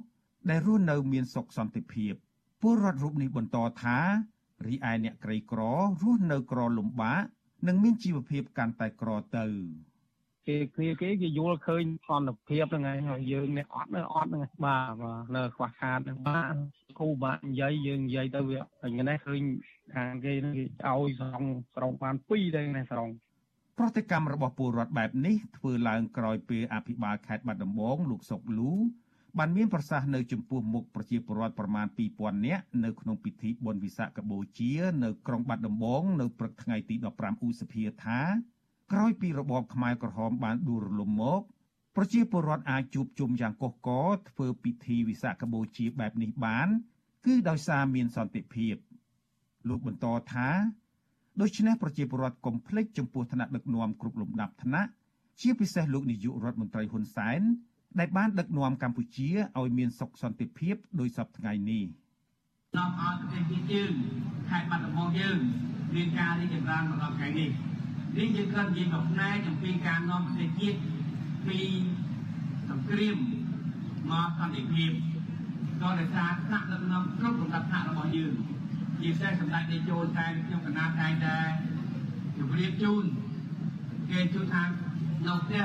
Speaker 14: ដែលរស់នៅមានសុខសន្តិភាពពលរដ្ឋរូបនេះបន្តថារីឯអ្នកក្រីក្ររស់នៅក្រលំបាកនិងមានជីវភាពកាន់តែក្រទៅ
Speaker 4: គេគ្នាគេគេយល់ឃើញសន្តិភាពហ្នឹងហើយយើងអ្នកអត់នៅអត់ហ្នឹងបាទបាទនៅខ្វះខាតហ្នឹងបាទគ្រូបាទនិយាយយើងនិយាយទៅវាថ្ងៃនេះឃើញខាងគេគេឲ្យស្រង់ស្រង់បាន2ដែរណាស្រង់
Speaker 14: ប្រតិកម្មរបស់ពលរដ្ឋបែបនេះធ្វើឡើងក្រោយពេលអភិបាលខេត្តបាត់ដំបងលោកសុកលូបានមានប្រសាសន៍នៅចំពោះមុខប្រជាពលរដ្ឋប្រមាណ2000នាក់នៅក្នុងពិធីបុណ្យវិសាខបូជា នៅក្រុងបាត់ដំបង នៅព្រឹកថ្ងៃទី15ឧសភាថា ក្រោយពីរបបខ្មែរក្រហមបានដួលរលំមកប្រជាពលរដ្ឋអាចជួបជុំយ៉ាងកុះករធ្វើពិធីវិសាខបូជាបែបនេះបាន គឺដោយសារមានសន្តិភាព លោកបន្តថាដូច្នេះប្រជាពលរដ្ឋកុំភ្លេចចំពោះឋានៈដឹកនាំគ្រប់លំដាប់ឋានៈជាពិសេសលោកនាយករដ្ឋមន្ត្រីហ៊ុនសែនដែលបានដឹកនាំកម្ពុជាឲ្យមានសុខសន្តិភាពដោយសពថ្ងៃនេះ
Speaker 16: នាំឲ្យប្រទេសជាតិយើងខេត្តបាត់ដំបងយើងមានការរីកចម្រើនមកដល់ថ្ងៃនេះ នេះយើងគ្រាន់និយាយមកផ្នែកអំពីការនាំប្រទេសជាតិពីសង្គ្រាមមកសន្តិភាពក៏ដោយសារថ្នាក់ដឹកនាំគ្រប់លំដាប់ថ្នាក់របស់យើងជាពិសេសសម្ដេចនាយកចូលតែខ្ញុំកណាត់តែតែជម្រាបជូនគេជួនថានៅផ្ទះ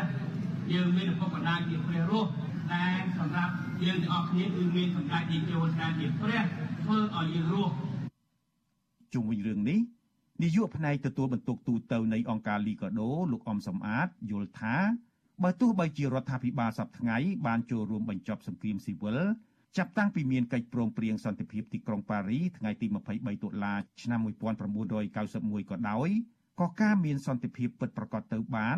Speaker 16: យើងមានឪពុកម្ដាយជាព្រះរស់តែសម្រាប់យើងទាំងអស់គ្នាគឺមានសម្ដេចនាយកចូលតែជាព្រះធ្វើឲ្យយើងរស់
Speaker 14: ជុំវិញរឿងនេះ នាយកផ្នែកទទួលបន្ទុកទូតនៃអង្គការលីកាដូលោកអំសំអាតយល់ថាបើទោះបីជារដ្ឋាភិបាលសប្តាហ៍ថ្ងៃបានចូលរួមបញ្ចប់សង្គ្រាមស៊ីវិលចាប់តាំងពីមានកិច្ចព្រមព្រៀងសន្តិភាពទីក្រុងប៉ារីថ្ងៃទី23តុលាឆ្នាំ1991ក៏ដោយក៏ការមានសន្តិភាពពិតប្រាកដទៅបាន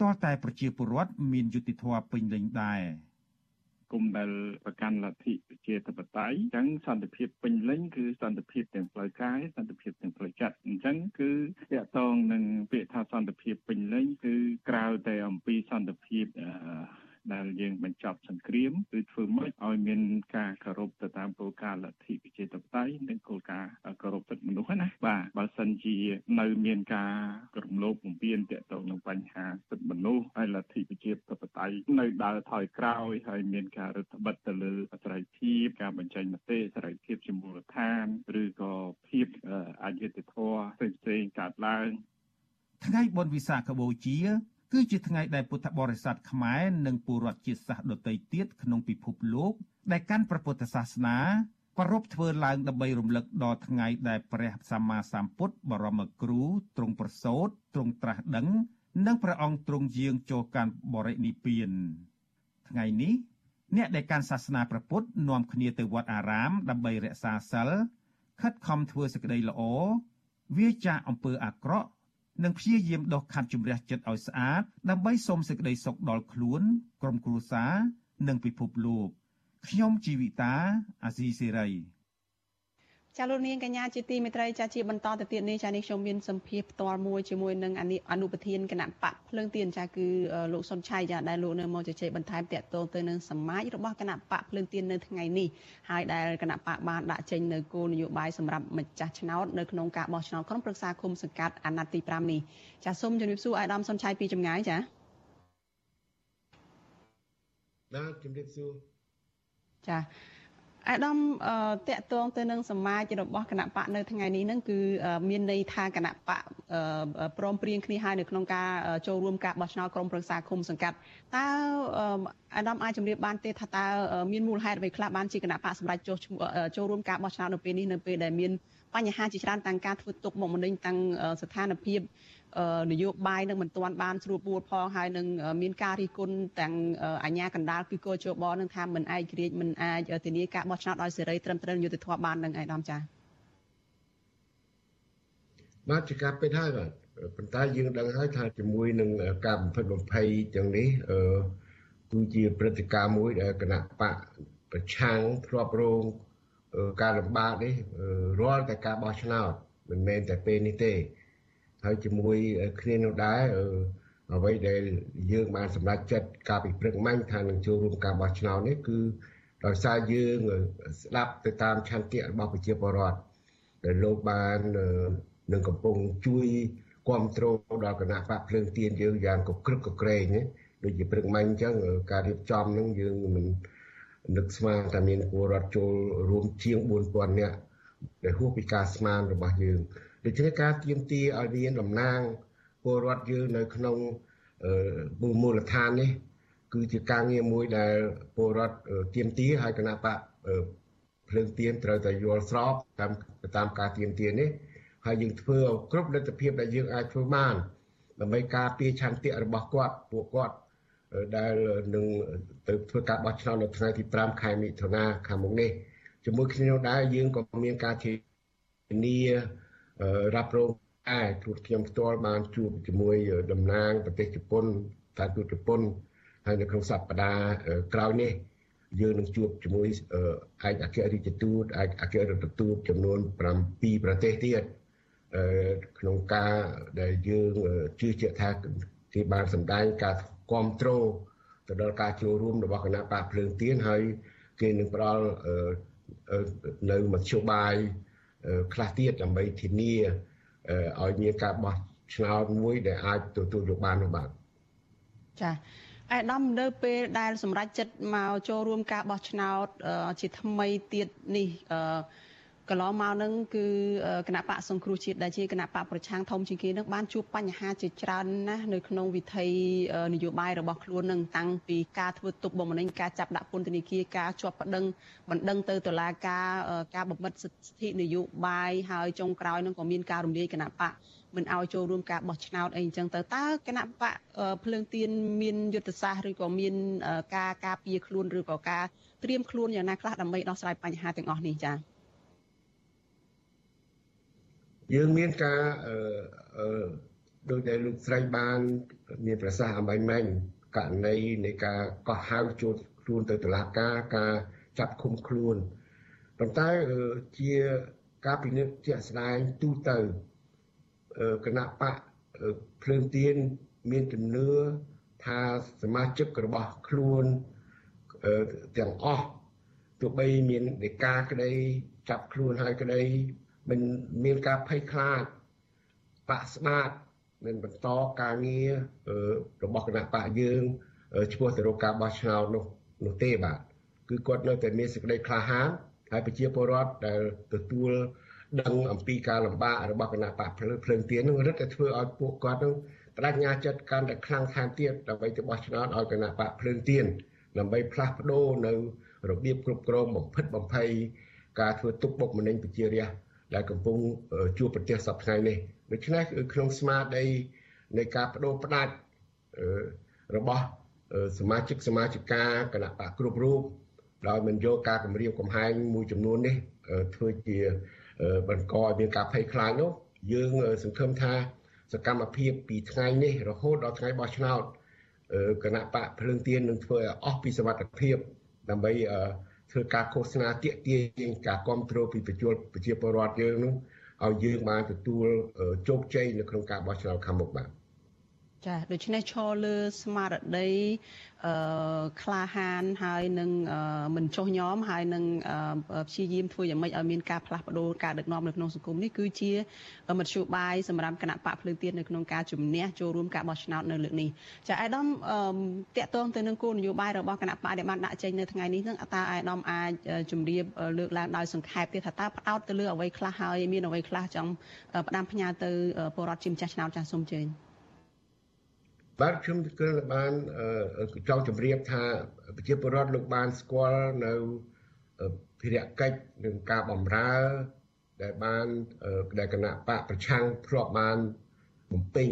Speaker 14: ទាល់តែប្រជាពលរដ្ឋមានយុត្តិធម៌ពេញលេញដែរ។
Speaker 3: គុំដែលប្រកាន់លទ្ធិប្រជាធិបតេយ្យអញ្ចឹងសន្តិភាពពេញលេញគឺសន្តិភាពទាំងផ្លូវកាយសន្តិភាពទាំងផ្លូវចិត្តអញ្ចឹងគឺតាក់ទងនឹងពាក្យថាសន្តិភាពពេញលេញគឺក្រៅតែអំពីសន្តិភាពអឺ ដែលយើងបញ្ចប់សង្គ្រាមគឺធ្វើម៉េចឲ្យមានការគោរពទៅតាមគោលការណ៍លទ្ធិប្រជាធិបតេយ្យនិងគោលការណ៍គោរពសិទ្ធិមនុស្សណាបាទបើសិនជានៅមានការរំលោភបំពានទាក់ទងនឹងបញ្ហាសិទ្ធិមនុស្សហើយលទ្ធិប្រជាធិបតេយ្យនៅដើរថយក្រោយហើយមានការរឹតបន្តឹងទៅលើសេរីភាពការបញ្ចេញមតិសេរីភាពជាមូលដ្ឋានឬក៏ភាពអយុត្តិធម៌ផ្សេងៗកើតឡើង
Speaker 14: ថ្ងៃបុណ្យវិសាខបូជា គឺជាថ្ងៃដែលពុទ្ធបរិស័ទខ្មែរនិងពលរដ្ឋជាតិសាសន៍ដទៃទៀតក្នុងពិភពលោកដែលកាន់ព្រះពុទ្ធសាសនាប្រារព្ធធ្វើឡើងដើម្បីរំលឹកដល់ថ្ងៃដែលព្រះសម្មាសម្ពុទ្ធបរមគ្រូទ្រង់ប្រសូតទ្រង់ត្រាស់ដឹង និងព្រះអង្គទ្រង់យាងចូលកាន់បរិនិព្វានថ្ងៃនេះអ្នកដែលកាន់សាសនាព្រះពុទ្ធនាំគ្នាទៅវត្តអារាមដើម្បីរក្សាសិលខិតខំធ្វើសេចក្តីល្អវាចាកអំពើអាក្រក់ និងព្យាយាមដោះខាត់ជំរះចិត្តឲ្យស្អាតដើម្បីសូមសេចក្តីសុខដល់ខ្លួន ក្រុមគ្រួសារនិងពិភពលោកខ្ញុំជីវិតាអាស៊ីសេរី
Speaker 1: ចាលោកនាងកញ្ញាជាទីមេត្រីចាជាបន្តទៅទៀតនេះចានេះខ្ញុំមានសម្ភារផ្ទាល់មួយជាមួយនឹងអនុប្រធានគណៈបកភ្លើងទៀនចាគឺលោកសុនឆៃចាដែលលោកនៅមកជជែកបន្ថែមតាក់ទងទៅនឹងសមាជរបស់គណៈបកភ្លើងទៀននៅថ្ងៃនេះហើយដែលគណៈបកបានដាក់ចេញនៅគោលនយោបាយសម្រាប់ម្ចាស់ឆ្នោតនៅក្នុងការបោះឆ្នោតក្រុមប្រឹក្សាគុំសង្កាត់អាណត្តិទី5នេះចាសូមជម្រាបសួរអាយដាមសុនឆៃពីចម្ងាយចា
Speaker 17: បាទជំរាបសួរ
Speaker 1: ចា អាដាមតកតងទៅនឹងសមាជរបស់គណៈបកនៅថ្ងៃនេះហ្នឹងគឺមានន័យថាគណៈបកព្រមព្រៀងគ្នាហើយនៅក្នុងការចូលរួមការបោះឆ្នោតក្រុមប្រឹក្សាឃុំសង្កាត់តើអាដាមអាចជម្រាបបានទេថាតើមានមូលហេតុអ្វីខ្លះបានជាគណៈបកសម្រាប់ចូលចូលរួមការបោះឆ្នោតនៅពេលនេះនៅពេលដែលមានបញ្ហាជាច្រើនទាំងការធ្វើទុកបុកម្នេញទាំងស្ថានភាព នយោបាយនឹងមិនទាន់បានស្រួលបួលផងហើយនឹងមានការរិះគន់ទាំងអាជ្ញាកណ្ដាលគឺកោជបនឹងថាមិនឯករាជ្យមិនអាចធានាការបោះឆ្នោតឲ្យសេរីត្រឹមត្រូវយុត្តិធម៌បាននឹងឯកឧត្តមចា៎
Speaker 17: បាទជាការពិតហើយបាទប៉ុន្តែយើងដឹងហើយថាជាមួយនឹងការបំផិតបំភ័យទាំងនេះអឺគឺជាព្រឹត្តិការណ៍មួយដែលគណៈបកប្រឆាំងធ្លាប់រងការលំបាកនេះរាល់តែការបោះឆ្នោតមិនមែនតែពេលនេះទេ ហើយជាមួយគ្នានោះដែរអ្វីដែលយើងបានសម្រេចចិត្តកាលពីព្រឹកមិញថានឹងចូលរួមការបោះឆ្នោតនេះគឺដោយសារយើងស្ដាប់ទៅតាមឆន្ទៈរបស់ប្រជាពលរដ្ឋដែលលោកបាននឹងកំពុងជួយគ្រប់គ្រងដល់គណៈបកភ្លើងទៀនយើងយ៉ាងកក្រឹកកក្រែងដូចជាព្រឹកមិញអញ្ចឹងការរៀបចំនឹងយើងមិននឹកស្មានថាមានពលរដ្ឋចូលរួមជាង4000នាក់ដែលហួសពីការស្មានរបស់យើង ដូច្នេះការទៀមទាឲ្យមានតំណាងពលរដ្ឋយើងនៅក្នុងមូលដ្ឋាននេះគឺជាការងារមួយដែលពលរដ្ឋទៀមទាហើយគណៈបកភ្លើងទៀនត្រូវតែយល់ស្របតាមតាមការទៀមទានេះហើយយើងធ្វើឲ្យគ្រប់លទ្ធភាពដែលយើងអាចធ្វើបានដើម្បីការពារឆន្ទៈរបស់គាត់ពួកគាត់ដែលនឹងទៅធ្វើការបោះឆ្នោតនៅថ្ងៃទី5ខែមិថុនាខាងមុខនេះជាមួយគ្នានោះដែរយើងក៏មានការធានា រ៉ាប់រងដែរទូតខ្ញុំផ្ទាល់បានជួបជាមួយតំណាងប្រទេសជប៉ុនតាទូតជប៉ុនហើយនៅក្នុងសប្តាហ៍ក្រោយនេះយើងនឹងជួបជាមួយឯកអគ្គរដ្ឋទូតឯកអគ្គរដ្ឋទូតចំនួន7ប្រទេសទៀតក្នុងការដែលយើងជឿជាក់ថាគេបានសម្ដែងការគ្រប់គ្រងទៅដល់ការចូលរួមរបស់គណៈបកភ្លើងទៀនហើយគេនឹងផ្ដល់នៅមធ្យោបាយ ខ្លះទៀតដើម្បីធានាឲ្យមានការបោះឆ្នោតមួយដែលអាចទទួលយកបាននោះបាទ
Speaker 1: ចាអាដាមនៅពេលដែលសម្រាប់ចិត្តមកចូលរួមការបោះឆ្នោតជាថ្មីទៀតនេះអឺ កន្លងមកនឹងគឺគណៈបកសង្គ្រោះជាតិដែលជាគណៈបកប្រឆាំងធំជាងគេនឹងបានជួបបញ្ហាជាច្រើនណាស់នៅក្នុងវិថីនយោបាយរបស់ខ្លួននឹងតាំងពីការធ្វើទុកបុកម្នេញការចាប់ដាក់ពន្ធនាគារការជាប់ប្តឹងបណ្ដឹងទៅតុលាការការបំបិតសិទ្ធិនយោបាយហើយចុងក្រោយនឹងក៏មានការរំលាយគណៈបកមិនឲ្យចូលរួមការបោះឆ្នោតអីអញ្ចឹងទៅតើគណៈបកភ្លើងទៀនមានយុទ្ធសាស្ត្រឬក៏មានការការពារខ្លួនឬក៏ការត្រៀមខ្លួនយ៉ាងណាខ្លះដើម្បីដោះស្រាយបញ្ហាទាំងអស់នេះចា៎
Speaker 17: យើងមានការអឺដូចដែលលោកស្រីបានមានប្រសាសន៍អំបញ្ញមិញករណីនៃការកោះហៅចូលខ្លួនទៅតុលាការការចាប់ឃុំខ្លួនប៉ុន្តែជាការពិនិត្យជាក់ស្ដែងទូទៅគណៈបកភ្លើងទៀនមានជំនឿថាសមាជិករបស់ខ្លួនទាំងអស់ទោះបីមាននៃការក្តីចាប់ខ្លួនហើយក្តី មិនមានការភ័យខ្លាចបាក់ស្បាតនឹងបន្តការងាររបស់គណៈបកយើងឈ្មោះទៅរកការបោះឆ្នោតនោះនោះទេបាទគឺគាត់នៅតែមានសេចក្តីក្លាហានហើយប្រជាពលរដ្ឋដែលទទួលដឹងអំពីការលំបាករបស់គណៈបកភ្លើងភ្លើងទៀននឹងរឹតតែធ្វើឲ្យពួកគាត់នឹងបដិញ្ញាចិត្តកាន់តែខ្លាំងថែមទៀតដើម្បីទៅបោះឆ្នោតឲ្យគណៈបកភ្លើងទៀនដើម្បីផ្លាស់ប្ដូរនៅរបៀបគ្រប់គ្រងបំផិតបំភ័យការធ្វើទុកបុកម្នេញប្រជារាស្ត្រ ដែលកំពុងជួបប្រទះសប្តាហ៍នេះដូច្នេះក្នុងស្មារតីនៃការបដូរផ្ដាច់របស់សមាជិកសមាជិកាគណៈបកគ្រប់រូបដោយមិនយកការគម្រាមកំហែងមួយចំនួននេះធ្វើជាបង្កឲ្យមានការភ័យខ្លាចនោះយើងសង្ឃឹមថាសកម្មភាពពីថ្ងៃនេះរហូតដល់ថ្ងៃបោះឆ្នោតគណៈបកភ្លើងទៀននឹងធ្វើឲ្យអស់ពីសមត្ថភាពដើម្បី ធ្វើការឃោសនាទាក់ទាញការគ្រប់គ្រងពីប្រជាប្រជាពលរដ្ឋយើងនោះឲ្យយើងបានទទួលជោគជ័យនៅក្នុងការបោះឆ្នោតខាងមុខបាទ
Speaker 1: ចាដូច្នេះឈរលើស្មារតីអឺក្លាហានហើយនឹងមិនចុះញោមហើយនឹងព្យាយាមធ្វើយ៉ាងម៉េចឲ្យមានការផ្លាស់ប្ដូរការដឹកនាំនៅក្នុងសង្គមនេះគឺជាមធ្យោបាយសម្រាប់គណៈបកភ្លើងទៀននៅក្នុងការជំនះចូលរួមការបោះឆ្នោតនៅលើកនេះចាអាយដាមតកតងទៅនឹងគោលនយោបាយរបស់គណៈបកដែលបានដាក់ចេញនៅថ្ងៃនេះនឹងតើអាយដាមអាចជម្រាបលើកឡើងដោយសង្ខេបទៀតថាតើផ្ដោតទៅលើអ្វីខ្លះហើយមានអ្វីខ្លះចង់ផ្ដាំផ្ញើទៅពលរដ្ឋជាម្ចាស់ឆ្នោតចាស់សូមជើញ
Speaker 17: បាទខ្ញុំគិតបានចង់ជម្រាបថាប្រជាពលរដ្ឋលោកបានស្គាល់នៅភារកិច្ចនិងការបំរើ ដែលបានដែលគណៈបកប្រឆាំងធ្លាប់បានបំពេញ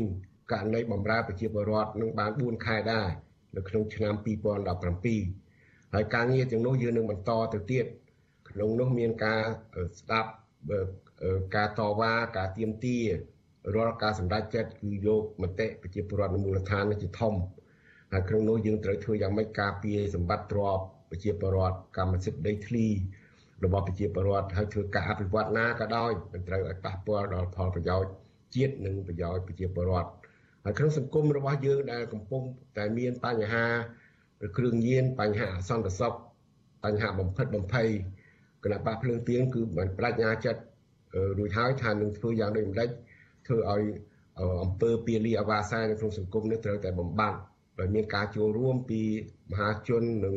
Speaker 17: ករណីបំរើប្រជាពលរដ្ឋនឹងបាន4ខែដែរនៅក្នុងឆ្នាំ2017ហើយការងារទាំងនោះយើងនឹងបន្តទៅទៀតក្នុងនោះមានការស្ដាប់ការតវ៉ាការទៀមទា រាល់ការសម្រេចចិត្តគឺយកមតិប្រជាពលរដ្ឋនៅមូលដ្ឋាននេះជាធំហើយក្នុងនោះយើងត្រូវធ្វើយ៉ាងម៉េចការពារសម្បត្តិទ្រព្យប្រជាពលរដ្ឋកម្មសិទ្ធិដីធ្លីរបស់ប្រជាពលរដ្ឋហើយធ្វើការអភិវឌ្ឍណាក៏ដោយមិនត្រូវឲ្យប៉ះពាល់ដល់ផលប្រយោជន៍ជាតិនិងប្រយោជន៍ប្រជាពលរដ្ឋហើយក្នុងសង្គមរបស់យើងដែលកំពុងតែមានបញ្ហាគ្រឿងញៀនបញ្ហាអសន្តិសុខបញ្ហាបំផិតបំភ័យគណៈបកភ្លើងទៀងគឺមិនបដិញ្ញាចិត្តរួចហើយថានឹងធ្វើយ៉ាងដូចម្ដេច ធ្វើឲ្យអង្គើពាលីអាវ៉ាសែនៅក្នុងសង្គមនេះត្រូវតែបំបត្តិដោយមានការចូលរួមពីមហាជននិង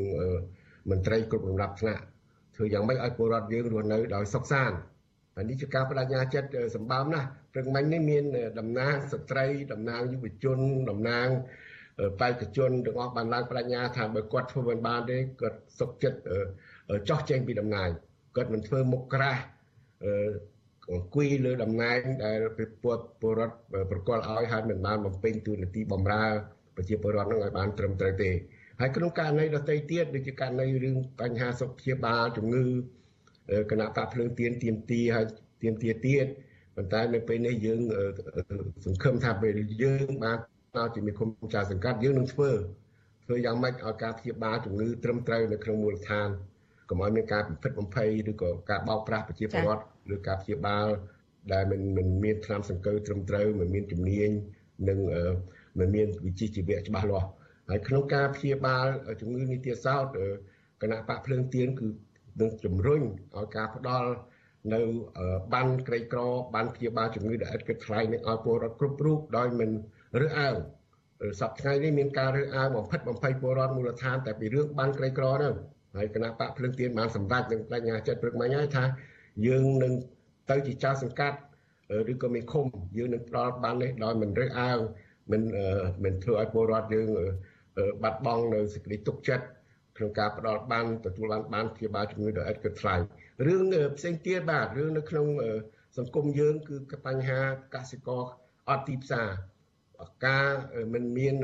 Speaker 17: មន្ត្រីគ្រប់លំដាប់ថ្នាក់ធ្វើយ៉ាងម៉េចឲ្យពលរដ្ឋយើងរស់នៅដោយសុខសាន្តហើយនេះជាការបដិញ្ញាចិត្តសម្បើមណាស់ព្រឹកមិញនេះមានតំណាងស្ត្រីតំណាងយុវជនតំណាងបេក្ខជនទាំងអស់បានឡើងបដិញ្ញាថាបើគាត់ធ្វើមិនបានទេគាត់សុខចិត្តចោះចេញពីតំណែងគាត់មិនធ្វើមុខក្រាស់ អង្គុយលើតំណែងដែលពលពលរដ្ឋប្រកល់ឲ្យហើយមិនបានបំពេញតួនាទីបម្រើប្រជាពលរដ្ឋនឹងឲ្យបានត្រឹមត្រូវទេហើយក្នុងករណីដទៃទៀតដូចជាករណីរឿងបញ្ហាសុខភាពបាលជំងឺគណៈបកភ្លើងទៀនទៀមទីហើយទៀមទាទៀតប៉ុន្តែនៅពេលនេះយើងសង្ឃឹមថាពេលយើងបានដល់ជាមេឃុំចៅសង្កាត់យើងនឹងធ្វើធ្វើយ៉ាងម៉េចឲ្យការព្យាបាលជំងឺត្រឹមត្រូវនៅក្នុងមូលដ្ឋានកុំឲ្យមានការពិភិតបំភ័យឬក៏ការបោកប្រាស់ប្រជាពលរដ្ឋ ឬការព្យាបាលដែលមិនមិនមានថ្នាំសង្កូវត្រឹមត្រូវមិនមានជំនាញនិងមិនមានវិជ្ជាជីវៈច្បាស់លាស់ហើយក្នុងការព្យាបាលជំងឺនីតិសោតគណៈបកភ្លើងទៀនគឺនឹងជំរុញឲ្យការផ្ដល់នៅបានក្រីក្របានព្យាបាលជំងឺដែលឥតគិតថ្លៃនឹងឲ្យពលរដ្ឋគ្រប់រូបដោយមិនរើសអើងសប្តាហ៍ថ្ងៃនេះមានការរើសអើងបំផិតបំភ័យពលរដ្ឋមូលដ្ឋានតែពីរឿងបានក្រីក្រហ្នឹងហើយគណៈបកភ្លើងទៀនបានសម្រេចនឹងបញ្ញាចិត្តព្រឹកមិញហើយថា យើងនឹងទៅជាចៅសង្កាត់ឬក៏មានឃុំយើងនឹងផ្ដល់បាននេះដោយមិនរើសអើងមិនមិនធ្វើឲ្យពលរដ្ឋយើងបាត់បង់នៅសេចក្តីទុកចិត្តក្នុងការផ្ដល់បានទទួលបានបានព្យាបាលជំងឺដោយឥតគិតថ្លៃរឿងផ្សេងទៀតបាទរឿងនៅក្នុងសង្គមយើងគឺបញ្ហាកសិករអត់ទីផ្សារការមិនមាន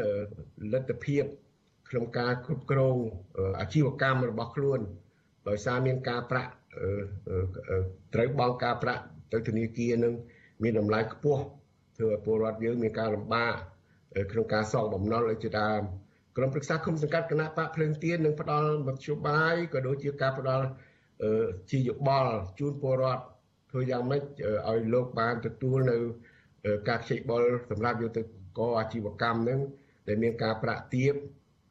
Speaker 17: លទ្ធភាពក្នុងការគ្រប់គ្រងអាជីវកម្មរបស់ខ្លួនដោយសារមានការប្រាក់ ត្រូវបង់ការប្រាក់ទៅធនាគារនឹងមានតម្លៃខ្ពស់ធ្វើឲ្យពលរដ្ឋយើងមានការលំបាកក្នុងការសងបំណុលឲ្យជាដើមក្រុមប្រឹក្សាគុំសង្កាត់គណៈបកភ្លើងទៀននឹងផ្ដល់មធ្យោបាយក៏ដូចជាការផ្ដល់ជាយោបល់ជូនពលរដ្ឋធ្វើយ៉ាងម៉េចឲ្យលោកបានទទួលនៅការខ្ចីបុលសម្រាប់យកទៅកអាជីវកម្មនឹងដែលមានការប្រាក់ទាប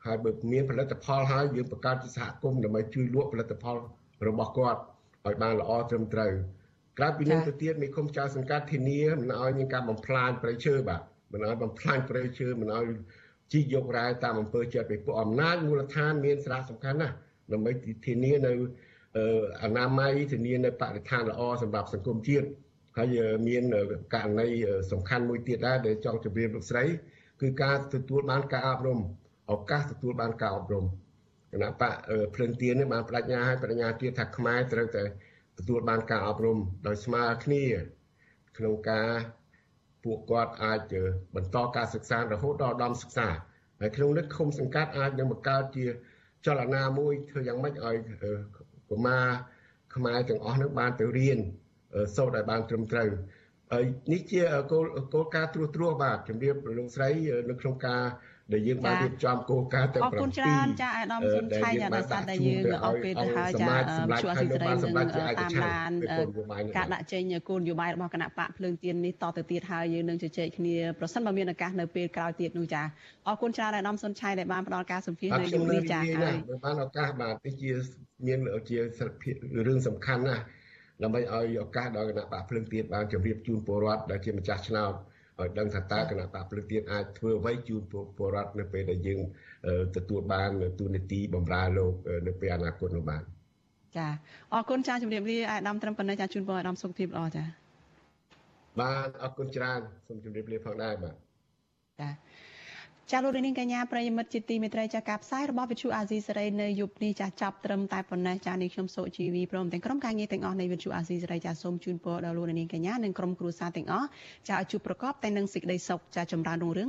Speaker 17: ហើយបើមានផលិតផលហើយយើងបង្កើតជាសហគមន៍ដើម្បីជួយលក់ផលិតផលរបស់គាត់ ឲ្យបានល្អត្រឹមត្រូវក្រៅពីនេះទៅទៀតមេឃុំចៅសង្កាត់ធានាមិនឲ្យមានការបំផ្លាញព្រៃឈើបាទមិនឲ្យបំផ្លាញព្រៃឈើមិនឲ្យជីកយករ៉ែតាមអំពើចិត្តពីពួកអំណាចមូលដ្ឋានមានសារៈសំខាន់ណាស់ដើម្បីធានានៅអនាម័យធានានៅបរិស្ថានល្អសម្រាប់សង្គមជាតិហើយមានករណីសំខាន់មួយទៀតដែរដែលចង់ជម្រាបលោកស្រី គឺការទទួលបានការអប់រំឱកាសទទួលបានការអប់រំ គណៈបកភ្លឹងទៀននេះបានបដិញ្ញាឲ្យបដិញ្ញាទៀតថាខ្មែរត្រូវតែទទួលបានការអប់រំដោយស្មើគ្នា ក្នុងការពួកគាត់អាចបន្តការសិក្សារហូតដល់ដំសិក្សាហើយក្នុងនេះឃុំសង្កាត់អាចនឹងបង្កើតជាចលនាមួយធ្វើយ៉ាងម៉េចឲ្យកុមារខ្មែរទាំងអស់នឹងបានទៅរៀនសូត្រឲ្យបានត្រឹមត្រូវហើយនេះជាគោលគោលការណ៍ត្រួសត្រាសបាទជំរាបលោកស្រីនៅក្នុងការ ដែលយើងបានរៀបចំគោលការណ៍ទាំង7
Speaker 1: អរគុណច្រើនចាអាដាមសុនឆៃចាដោយសារតែយើងអស់ពេលទៅហើយចាជួអសិរ័យនឹងតាមដានការដាក់ចេញគោលនយោបាយរបស់គណៈបកភ្លើងទៀននេះតទៅទៀតហើយយើងនឹងជជែកគ្នាប្រសិនបើមានឱកាសនៅពេលក្រោយទៀតនោះចាអរគុណច្រើនអាដាមសុនឆៃដែលបានផ្ដល់ការសម្ភាសន៍នៅយប់នេះចា
Speaker 17: ហើយបានឱកាសបាទនេះជាមានជារឿងសំខាន់ណាស់ដើម្បីឲ្យឱកាសដល់គណៈបកភ្លើងទៀនបានជម្រាបជូនពលរដ្ឋដែលជាម្ចាស់ឆ្នោត ឲ្យដឹងថាតើគណៈបកភ្លើងទៀនអាចធ្វើអ្វីជូនពលរដ្ឋនៅពេលដែលយើងទទួលបានទូនីតិបំរើលោកនៅពេលអនាគតនោះបាន
Speaker 1: ចាអរគុណចាជំរាបលាអាដាមត្រឹមប៉ុណ្ណេះចាជូនពរអាដាមសុខភាពល្អចា
Speaker 17: បាទអរគុណច្រើនសូមជម្រាបលាផងដែរបាទ
Speaker 1: ចា ចាលោកនាងកញ្ញាប្រិយមិត្តជាទីមេត្រីចាការផ្សាយរបស់វិទ្យុអាស៊ីសេរីនៅយប់នេះចាចាប់ត្រឹមតែប៉ុណ្ណេះចានេះខ្ញុំសូជីវីព្រមទាំងក្រុមការងារទាំងអស់នៃវិទ្យុអាស៊ីសេរីចាសូមជូនពរដល់លោកនាងកញ្ញានិងក្រុមគ្រួសារទាំងអស់ចាឲ្យជួបប្រកបតែនឹងសេចក្តីសុខចាចម្រើនរុងរឿង